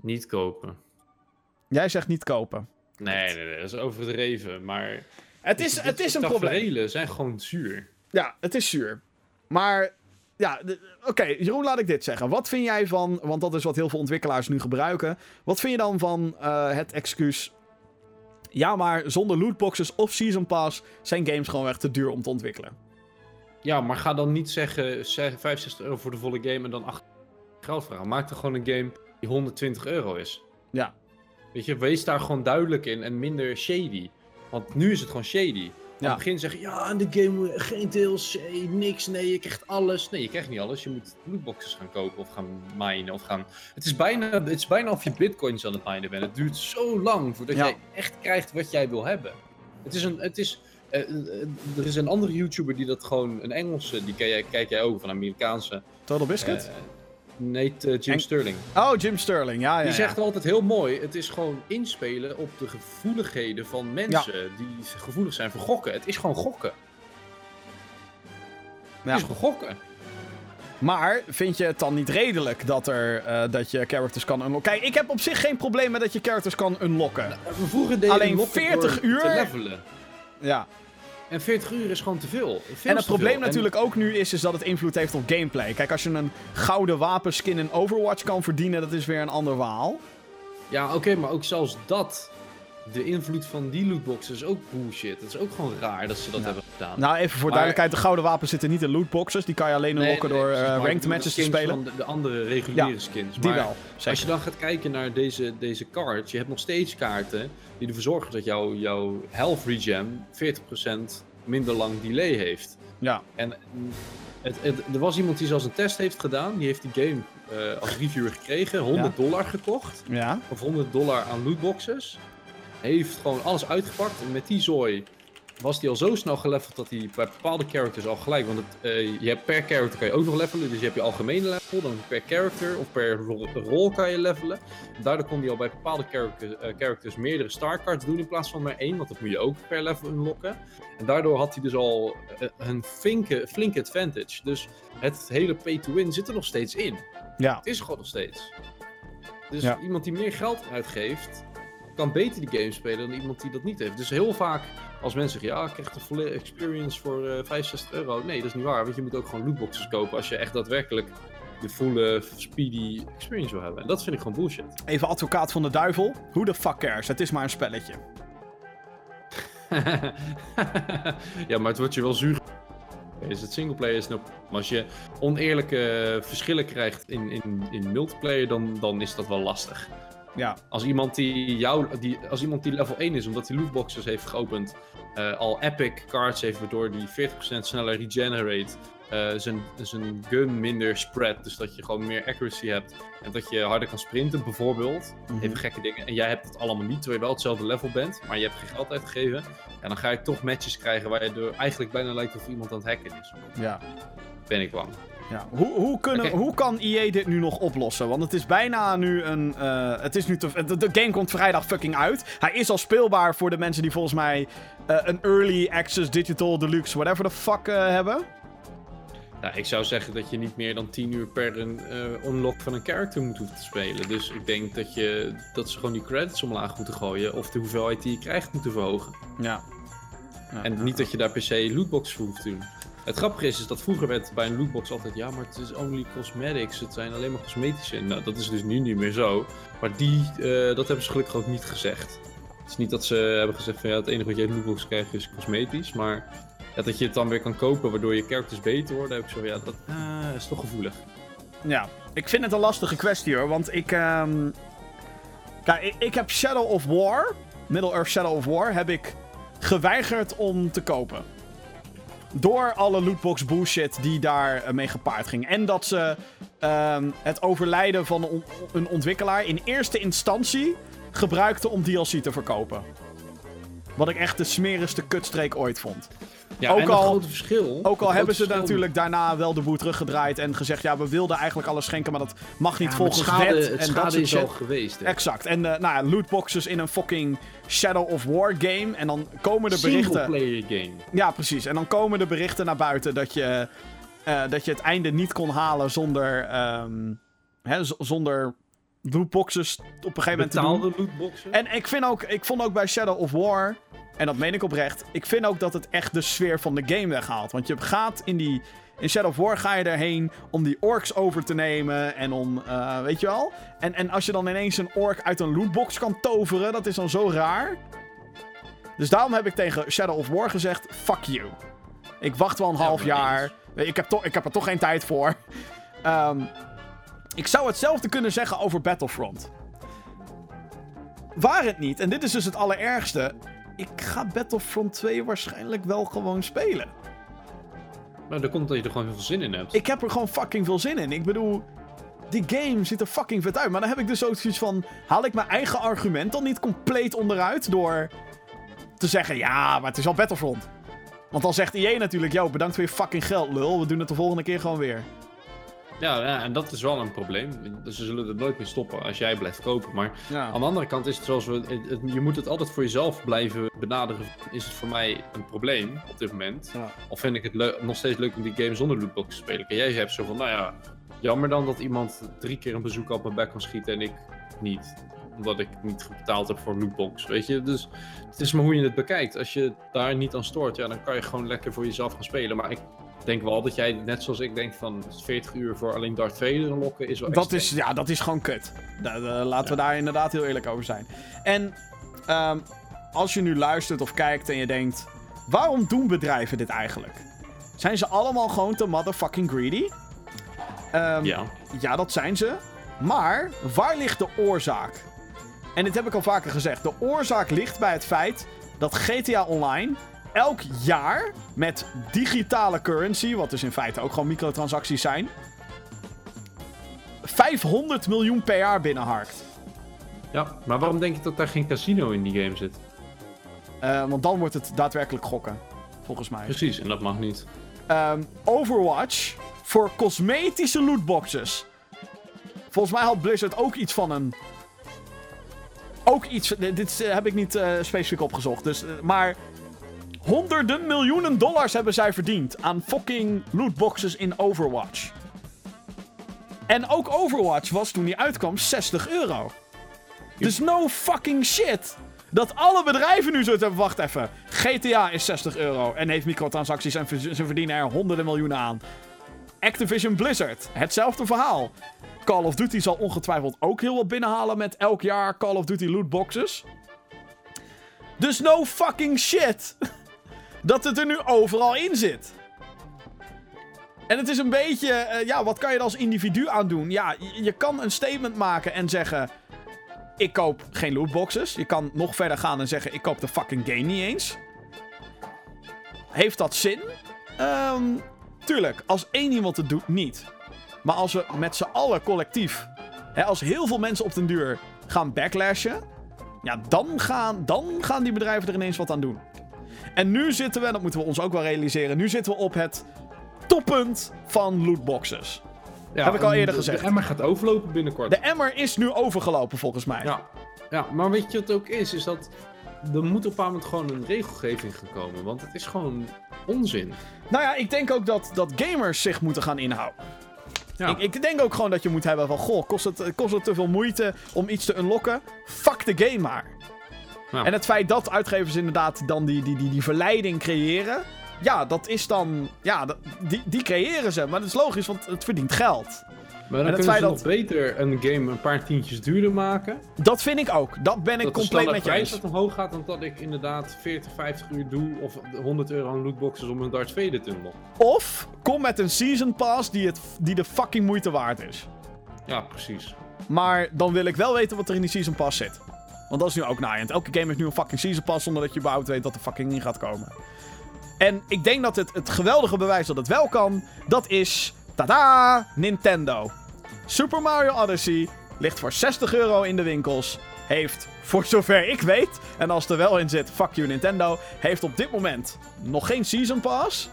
Niet kopen. Jij zegt niet kopen. Nee, nee, nee, dat is overdreven. Maar Het is, het is een probleem. zijn gewoon zuur. Ja, het is zuur. Maar, ja, oké, Jeroen, laat ik dit zeggen. Wat vind jij van, want dat is wat heel veel ontwikkelaars nu gebruiken. Wat vind je dan van eh, het excuus... Ja, maar zonder lootboxes of Season Pass zijn games gewoon echt te duur om te ontwikkelen. Ja, maar ga dan niet zeggen, zeg 65 euro voor de volle game en dan 8 geld vragen. Maak er gewoon een game die 120 euro is. Ja. Weet je, wees daar gewoon duidelijk in en minder shady. Want nu is het gewoon shady. Aan Ja. het begin zeg je, ja, in de game eh, geen DLC, niks, nee, je krijgt alles. Nee, je krijgt niet alles. Je moet lootboxes gaan kopen of gaan minen of gaan... Het is bijna, het is bijna of je bitcoins aan het minen bent. Het duurt zo lang voordat Ja. jij echt krijgt wat jij wil hebben. Het is een... Het is, eh, eh, er is een andere YouTuber die dat gewoon, een Engelse, die kijk jij, kijk jij ook, van Amerikaanse. Total Biscuit? eh, Nate eh, Jim Sterling. oh, Jim Sterling. Ja, ja, Die ja. zegt altijd heel mooi: het is gewoon inspelen op de gevoeligheden van mensen die gevoelig zijn voor gokken. Het is gewoon gokken. Ja. Het is gewoon gokken. Maar vind je het dan niet redelijk dat, er, eh, dat je characters kan unlocken? Kijk, ik heb op zich geen probleem met dat je characters kan unlocken. We vroeger deden Alleen lokken 40 door uur? te levelen. Ja. En 40 uur is gewoon te veel. Veel En het probleem veel. En- natuurlijk ook nu is, is dat het invloed heeft op gameplay. Kijk, als je een gouden wapenskin in Overwatch kan verdienen, dat is weer een ander verhaal. Ja, oké, maar ook zelfs dat de invloed van die lootboxen is ook bullshit. Het is ook gewoon raar dat ze dat hebben gedaan. Nou, even voor Maar- duidelijkheid. De gouden wapens zitten niet in lootboxes. Die kan je alleen Nee, nee, door eh, ranked matches te spelen. van De, de andere reguliere Ja, skins. Die Maar wel, zeker. Als je dan gaat kijken naar deze, deze cards, je hebt nog steeds kaarten die ervoor zorgen dat jouw jouw health regen 40% minder lang delay heeft. Ja, En het, het- er was iemand die zelfs een test heeft gedaan, die heeft die game eh, als reviewer gekregen, 100 dollar gekocht, ja. of 100 dollar aan lootboxes. Heeft gewoon alles uitgepakt en met die zooi was hij al zo snel geleveld dat hij bij bepaalde characters al gelijk, want het, eh, je hebt per character kan je ook nog levelen, dus je hebt je algemene level, dan per character of per ro- rol kan je levelen. En daardoor kon hij al bij bepaalde eh, characters meerdere star cards doen in plaats van maar één, want dat moet je ook per level unlocken. En daardoor had hij dus al eh, een flinke, flinke advantage. Dus het hele pay to win zit er nog steeds in. Ja, Het is gewoon nog steeds. Dus Ja. iemand die meer geld uitgeeft, kan beter die game spelen dan iemand die dat niet heeft. Dus heel vaak als mensen zeggen, ja, ik krijg de volle experience voor eh 65 euro. Nee, dat is niet waar, want je moet ook gewoon lootboxes kopen als je echt daadwerkelijk de volle speedy experience wil hebben. En dat vind ik gewoon bullshit. even advocaat van de duivel. Hoe de fuck cares? Het is maar een spelletje. [laughs] ja, maar het wordt je wel zuur. Is het singleplayer is nou, maar als je oneerlijke verschillen krijgt in, in, in multiplayer, dan, dan is dat wel lastig. Ja, Als iemand die, jou, die, als iemand die level 1 is, omdat hij lootboxes heeft geopend, eh, al epic cards heeft, waardoor die 40% sneller regenerate, eh, zijn, zijn gun minder spread, dus dat je gewoon meer accuracy hebt en dat je harder kan sprinten bijvoorbeeld, Mhm. even gekke dingen, en jij hebt het allemaal niet, terwijl je wel hetzelfde level bent, maar je hebt geen geld uitgegeven, en dan ga je toch matches krijgen waar je er eigenlijk bijna lijkt of iemand aan het hacken is. ja. Ben ik bang. Ja, hoe, hoe, kunnen, hoe kan EA dit nu nog oplossen? Want het is bijna nu een. eh, het is nu te, de, de game komt vrijdag fucking uit. Hij is al speelbaar voor de mensen die volgens mij eh, een early access digital deluxe whatever the fuck eh, hebben. Nou, ik zou zeggen dat je niet meer dan 10 uur per een unlock van een character moet hoeven te spelen. Dus ik denk dat, je, dat ze gewoon die credits omlaag moeten gooien. Of de hoeveelheid die je krijgt moeten verhogen. Ja. Ja, En ja. niet dat je daar per se lootboxes voor hoeft te doen. Het grappige is, is dat vroeger werd bij een lootbox altijd... Ja, maar het is only cosmetics. Het zijn alleen maar cosmetische. Nou, dat is dus nu niet meer zo. Maar die, eh, dat hebben ze gelukkig ook niet gezegd. Het is niet dat ze hebben gezegd van... Ja, het enige wat je uit lootbox krijgt is cosmetisch. Maar ja, dat je het dan weer kan kopen waardoor je characters beter worden. Heb ik zo. Ja, dat ah, is toch gevoelig. Ja, ik vind het een lastige kwestie hoor. Want ik. ehm, Kijk, ik, ik heb Shadow of War, Middle-earth Shadow of War, heb ik geweigerd om te kopen. Door alle lootbox bullshit die daar eh, mee gepaard ging. En dat ze ehm, het overlijden van een, een ontwikkelaar in eerste instantie gebruikten om DLC te verkopen. Wat ik echt de smerigste kutstreek ooit vond. Ja, Ook en het al- grote verschil... Ook al hebben ze verschil- natuurlijk daarna wel de boel teruggedraaid en gezegd: ja, we wilden eigenlijk alles schenken, maar dat mag niet Ja, volgens het schade, wet. Het en dat is al geweest. hè. Exact. En eh, nou ja, lootboxes in een fucking Shadow of War game. En dan komen de berichten. Single-player game. Ja, precies. En dan komen de berichten naar buiten dat je, eh, dat je het einde niet kon halen zonder. ehm, hè, zonder lootboxes op een gegeven moment te doen. Betaalde lootboxen. En ik, vind ook, ik vond ook bij Shadow of War, en dat meen ik oprecht, ik vind ook dat het echt de sfeer van de game weghaalt. Want je gaat in die. In Shadow of War ga je erheen om die orks over te nemen en om, eh, weet je wel? En, en als je dan ineens een ork uit een lootbox kan toveren, dat is dan zo raar. Dus daarom heb ik tegen Shadow of War gezegd, fuck you. Ik wacht wel een Ja, half jaar. Ik heb, toch ik heb er toch geen tijd voor. [laughs] Ehm, ik zou hetzelfde kunnen zeggen over Battlefront. Waar het niet, en dit is dus het allerergste. Ik ga Battlefront 2 waarschijnlijk wel gewoon spelen. Maar dat komt dat je er gewoon heel veel zin in hebt. Ik heb er gewoon fucking veel zin in. Ik bedoel, die game ziet er fucking vet uit. Maar dan heb ik dus ook zoiets van: haal ik mijn eigen argument dan niet compleet onderuit door te zeggen: ja, maar het is al Battlefront. Want dan zegt EA natuurlijk: yo, bedankt voor je fucking geld, lul. We doen het de volgende keer gewoon weer. Ja, ja, en dat is wel een probleem. Dus ze zullen er nooit meer stoppen als jij blijft kopen. Maar Ja. aan de andere kant is het zoals we. het- het- je moet het altijd voor jezelf blijven benaderen. Is het voor mij een probleem op dit moment? Ja. Of vind ik het nog steeds leuk om die game zonder lootbox te spelen? En jij hebt zo van, nou ja, jammer dan dat iemand drie keer een bezoek op mijn bek kan schieten en ik niet. Omdat ik niet betaald heb voor een lootbox, weet je? Dus het is maar hoe je het bekijkt. Als je daar niet aan stoort, ja, dan kan je gewoon lekker voor jezelf gaan spelen. Maar ik denk wel dat jij, net zoals ik denk, van 40 uur voor alleen Darth Vader lokken is wel Dat extreem. is, ja, dat is gewoon kut. Da- da- laten we daar inderdaad heel eerlijk over zijn. En ehm, als je nu luistert of kijkt en je denkt... Waarom doen bedrijven dit eigenlijk? Zijn ze allemaal gewoon te motherfucking greedy? Ehm, Ja. ja, dat zijn ze. Maar waar ligt de oorzaak? En dit heb ik al vaker gezegd. De oorzaak ligt bij het feit dat GTA Online elk jaar met digitale currency, wat dus in feite ook gewoon microtransacties zijn, 500 miljoen per jaar binnenharkt. ja, maar waarom denk je dat daar geen casino in die game zit? Eh, want dan wordt het daadwerkelijk gokken, volgens mij. Precies, en dat mag niet. Ehm, Overwatch voor cosmetische lootboxes. Volgens mij had Blizzard ook iets van een. Ook iets. Dit eh, heb ik niet eh, specifiek opgezocht. Dus, maar. Honderden miljoenen dollars hebben zij verdiend aan fucking lootboxes in Overwatch. En ook Overwatch was toen die uitkwam 60 euro. Dus no fucking shit. Dat alle bedrijven nu zoiets hebben. Wacht even. GTA is 60 euro en heeft microtransacties en ze verdienen er honderden miljoenen aan. Activision Blizzard, hetzelfde verhaal. Call of Duty zal ongetwijfeld ook heel wat binnenhalen met elk jaar Call of Duty lootboxes. Dus no fucking shit. [laughs] Dat het er nu overal in zit. En het is een beetje, eh, ja, wat kan je er als individu aan doen? Ja, je, kan een statement maken en zeggen: Ik koop geen lootboxes. Je kan nog verder gaan en zeggen: Ik koop de fucking game niet eens. Heeft dat zin? Ehm, tuurlijk, als één iemand het doet, niet. Maar als we met z'n allen collectief, hè, als heel veel mensen op den duur gaan backlashen, ja, dan gaan, dan gaan die bedrijven er ineens wat aan doen. En nu zitten we, en dat moeten we ons ook wel realiseren, nu zitten we op het toppunt van lootboxes. Ja, Heb ik al eerder de- gezegd. De emmer gaat overlopen binnenkort. De emmer is nu overgelopen volgens mij. Ja. ja, maar weet je wat het ook is? Is dat er moet op een moment gewoon een regelgeving gekomen. Want het is gewoon onzin. Nou ja, ik denk ook dat, dat gamers zich moeten gaan inhouden. Ja. Ik, ik denk ook gewoon dat je moet hebben van... Goh, kost het, kost het te veel moeite om iets te unlocken? Fuck de game maar. Ja. En het feit dat uitgevers inderdaad dan die, die, die, die verleiding creëren... Ja, dat is dan... Ja, dat- die, die creëren ze. Maar dat is logisch, want het verdient geld. Maar dan het kunnen ze dat- nog beter een game een paar tientjes duurder maken. Dat vind ik ook. Dat ben ik dat de compleet met je prijs eens. wat omhoog gaat dan dat ik inderdaad 40, 50 uur doe. Of 100 euro aan lootboxes om een Darth Vader te unlocken. Of kom met een season pass die, het, die de fucking moeite waard is. Ja, precies. Maar dan wil ik wel weten wat er in die season pass zit. Want dat is nu ook naaiend. Elke game heeft nu een fucking season pass zonder dat je überhaupt weet wat er fucking in gaat komen. En ik denk dat het, het geweldige bewijs dat het wel kan, dat is... Tada! Nintendo. Super Mario Odyssey ligt voor 60 euro in de winkels. Heeft, voor zover ik weet, en als het er wel in zit, fuck you Nintendo, heeft op dit moment nog geen season pass.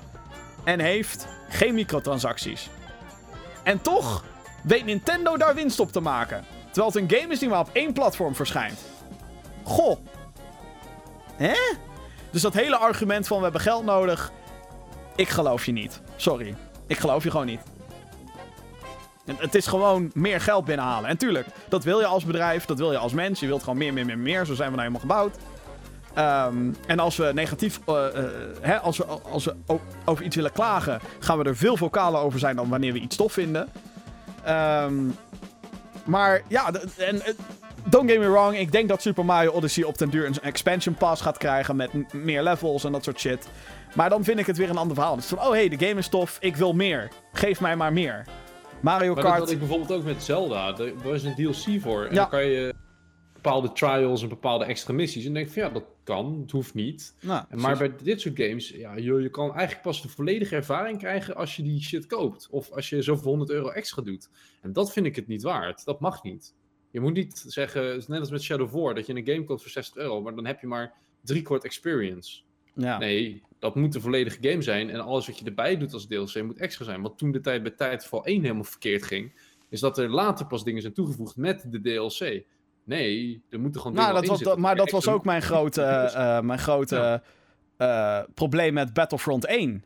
En heeft geen microtransacties. En toch weet Nintendo daar winst op te maken. Terwijl het een game is die maar op één platform verschijnt. Goh. Hè? Dus dat hele argument van we hebben geld nodig. Ik geloof je niet. Sorry. Ik geloof je gewoon niet. Het is gewoon meer geld binnenhalen. En tuurlijk, dat wil je als bedrijf, dat wil je als mens. Je wilt gewoon meer, meer, meer, meer. Zo zijn we nou helemaal gebouwd. Ehm, en als we negatief, eh, eh, hè, als we, als we over iets willen klagen, gaan we er veel vocaler over zijn dan wanneer we iets tof vinden. Ehm, maar ja, en, eh, don't get me wrong, ik denk dat Super Mario Odyssey op den duur een expansion pass gaat krijgen met meer levels en dat soort shit. Maar dan vind ik het weer een ander verhaal. Dus van, oh hey, de game is tof, ik wil meer. Geef mij maar meer. Mario Maar dat Kart. had ik bijvoorbeeld ook met Zelda. Er, is een DLC voor. En Ja. dan kan je bepaalde trials en bepaalde extra missies. En dan denk ik van ja, dat kan. Het hoeft niet. Nou, Maar bij dit soort games, ja, joh, je kan eigenlijk pas de volledige ervaring krijgen als je die shit koopt. Of als je zoveel 100 euro extra doet. En dat vind ik het niet waard. Dat mag niet. Je moet niet zeggen, het is net als met Shadow of War, dat je een game koopt voor 60 euro, maar dan heb je maar drie kwart experience. ja. Nee, dat moet een volledige game zijn. En alles wat je erbij doet als DLC moet extra zijn. Want toen de tijd bij Titanfall 1 helemaal verkeerd ging, is dat er later pas dingen zijn toegevoegd met de DLC. Nee, er moeten gewoon Nou, dingen dat was, dat, maar dat was ook mijn grote, [laughs] eh, mijn grote Ja. eh, probleem met Battlefront 1.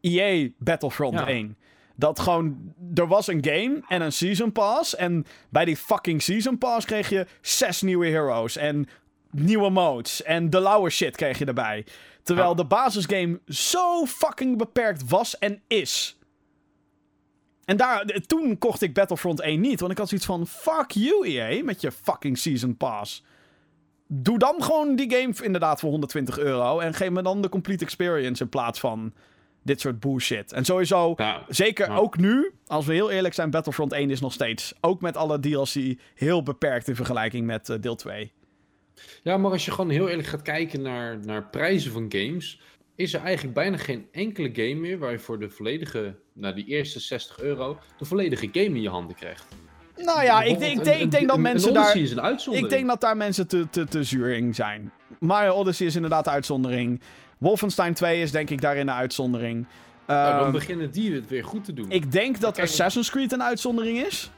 EA Battlefront Ja. 1. Dat gewoon, er was een game en een season pass. En bij die fucking season pass kreeg je zes nieuwe heroes. En nieuwe modes. En de lauwe shit kreeg je erbij. Terwijl de basisgame zo fucking beperkt was en is. En daar, toen kocht ik Battlefront 1 niet. Want ik had zoiets van, fuck you EA, met je fucking season pass. doe dan gewoon die game inderdaad voor 120 euro. En geef me dan de complete experience in plaats van dit soort bullshit. En sowieso, zeker ja. ook nu, als we heel eerlijk zijn, Battlefront 1 is nog steeds, ook met alle DLC, heel beperkt in vergelijking met eh, deel 2. Ja, maar als je gewoon heel eerlijk gaat kijken naar, naar prijzen van games, is er eigenlijk bijna geen enkele game meer waar je voor de volledige, nou die eerste 60 euro, de volledige game in je handen krijgt. Nou ja, ik, denk- ik, denk, ik denk dat Een- mensen een daar... Odyssey is een uitzondering. Ik denk dat daar mensen te, te, te zuur in zijn. Mario Odyssey is inderdaad de uitzondering. Wolfenstein 2 is denk ik daarin de uitzondering. Nou, dan Ehm, beginnen die het weer goed te doen. ik denk dat Kijk, Assassin's Creed een uitzondering is.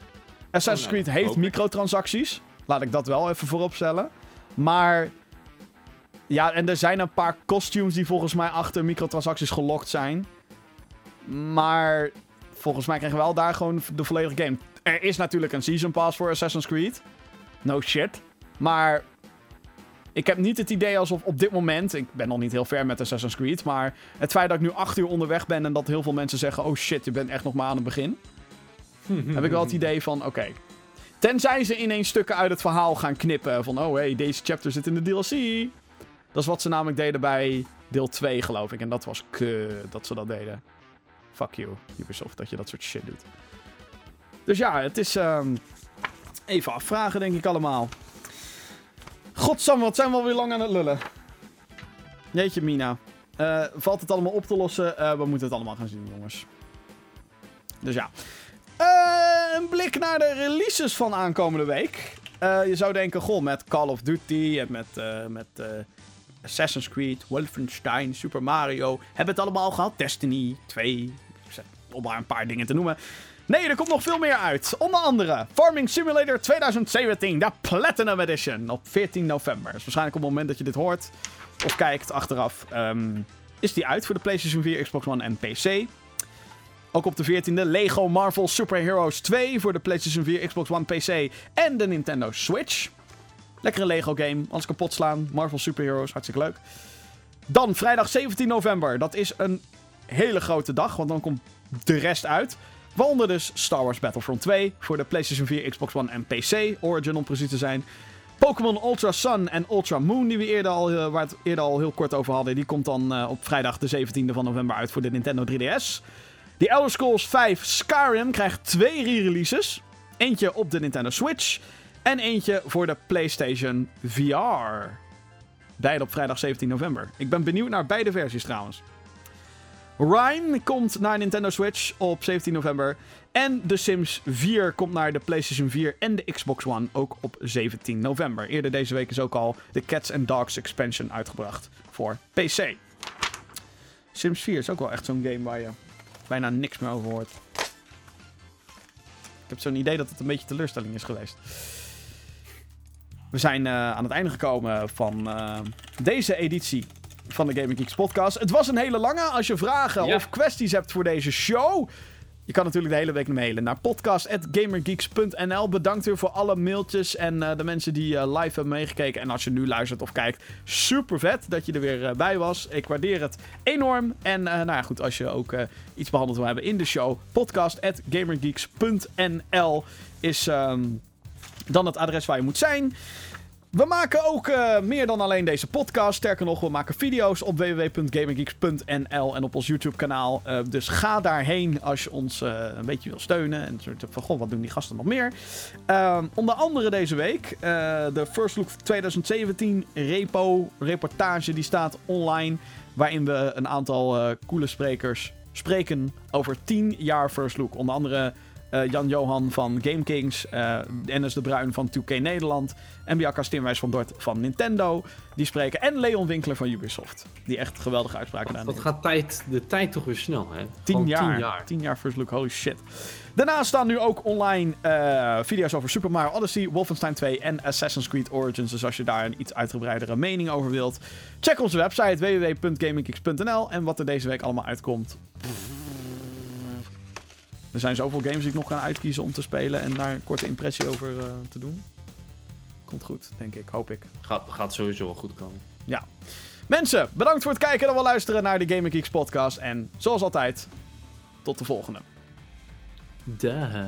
Assassin's Oh, nou, Creed heeft microtransacties. Laat ik dat wel even voorop stellen. Maar... Ja, en er zijn een paar costumes die volgens mij achter microtransacties gelokt zijn. Maar volgens mij krijgen we wel daar gewoon de volledige game. Er is natuurlijk een Season Pass voor Assassin's Creed. No shit. Maar ik heb niet het idee alsof op dit moment... Ik ben nog niet heel ver met Assassin's Creed. Maar het feit dat ik nu acht uur onderweg ben... en dat heel veel mensen zeggen... Oh shit, je bent echt nog maar aan het begin. [laughs] heb ik wel het idee van... Oké. Tenzij ze ineens stukken uit het verhaal gaan knippen. Van, oh hey, deze chapter zit in de DLC. Dat is wat ze namelijk deden bij deel 2, geloof ik. En dat was kut dat ze dat deden. Fuck you, Ubisoft, dat je dat soort shit doet. Dus ja, het is... ehm, even afvragen, denk ik allemaal. Godsam, wat zijn we alweer lang aan het lullen. Jeetje, Mina. Eh, valt het allemaal op te lossen? Eh, we moeten het allemaal gaan zien, jongens. Dus ja. Eh, een blik naar de releases van aankomende week. Je zou denken, goh, met Call of Duty en met, met Assassin's Creed, Wolfenstein, Super Mario. Hebben het allemaal al gehad? Destiny 2, om maar een paar dingen te noemen. Nee, er komt nog veel meer uit. Onder andere Farming Simulator 2017, de Platinum Edition, op 14 november. Dus waarschijnlijk op het moment dat je dit hoort of kijkt achteraf, ehm, is die uit voor de PlayStation 4, Xbox One en PC. Ook op de 14e Lego Marvel Super Heroes 2 voor de PlayStation 4, Xbox One, PC en de Nintendo Switch. Lekkere Lego game, alles kapot slaan. Marvel Super Heroes, hartstikke leuk. Dan vrijdag 17 november, dat is een hele grote dag, want dan komt de rest uit. Waaronder dus Star Wars Battlefront 2 voor de PlayStation 4, Xbox One en PC. Origin om precies te zijn. Pokémon Ultra Sun en Ultra Moon, die we eerder al, eh, waar het eerder al heel kort over hadden. Die komt dan eh, op vrijdag de 17e van november uit voor de Nintendo 3DS. The Elder Scrolls 5 Skyrim krijgt twee re-releases. Eentje op de Nintendo Switch en eentje voor de PlayStation VR. Beide op vrijdag 17 november. Ik ben benieuwd naar beide versies trouwens. Rhyme komt naar Nintendo Switch op 17 november. En The Sims 4 komt naar de PlayStation 4 en de Xbox One ook op 17 november. Eerder deze week is ook al de Cats and Dogs expansion uitgebracht voor PC. Sims 4 is ook wel echt zo'n game waar je bijna niks meer over hoort. Ik heb zo'n idee dat het een beetje teleurstelling is geweest. We zijn eh, aan het einde gekomen van eh, deze editie van de Gaming Geeks podcast. Het was een hele lange. Als je vragen Ja. of kwesties hebt voor deze show... Je kan natuurlijk de hele week mailen naar podcast.gamergeeks.nl. Bedankt weer voor alle mailtjes en eh, de mensen die eh, live hebben meegekeken. En als je nu luistert of kijkt, super vet dat je er weer eh, bij was. Ik waardeer het enorm. En nou ja, goed, als je ook iets behandeld wil hebben in de show, podcast.gamergeeks.nl is ehm, dan het adres waar je moet zijn. We maken ook eh, meer dan alleen deze podcast. Sterker nog, we maken video's op www.gaminggeeks.nl en op ons YouTube-kanaal. Eh, dus ga daarheen als je ons eh, een beetje wil steunen. En soort van, goh, wat doen die gasten nog meer? Ehm, onder andere deze week de First Look 2017 repo, reportage, die staat online. Waarin we een aantal coole sprekers spreken over 10 jaar First Look. Onder andere eh, Jan-Johan van GameKings, eh Dennis de Bruin van 2K Nederland en Bianca van Dort van Nintendo. Die spreken. En Leon Winkler van Ubisoft. Die echt geweldige uitspraken gedaan Dat gaat tijd, de tijd toch weer snel, hè? 10 Gewoon jaar. Tien jaar. 10 jaar First Look, holy shit. Daarnaast staan nu ook online eh, video's over Super Mario Odyssey, Wolfenstein 2 en Assassin's Creed Origins. Dus als je daar een iets uitgebreidere mening over wilt, check onze website www.gaminggeeks.nl. En wat er deze week allemaal uitkomt. Er zijn zoveel games die ik nog kan uitkiezen om te spelen en daar een korte impressie over eh, te doen. Komt goed, denk ik, hoop ik. Gaat, gaat sowieso wel goed komen. Ja. Mensen, bedankt voor het kijken en wel luisteren naar de Gaming Geeks podcast. En zoals altijd, tot de volgende. Dag.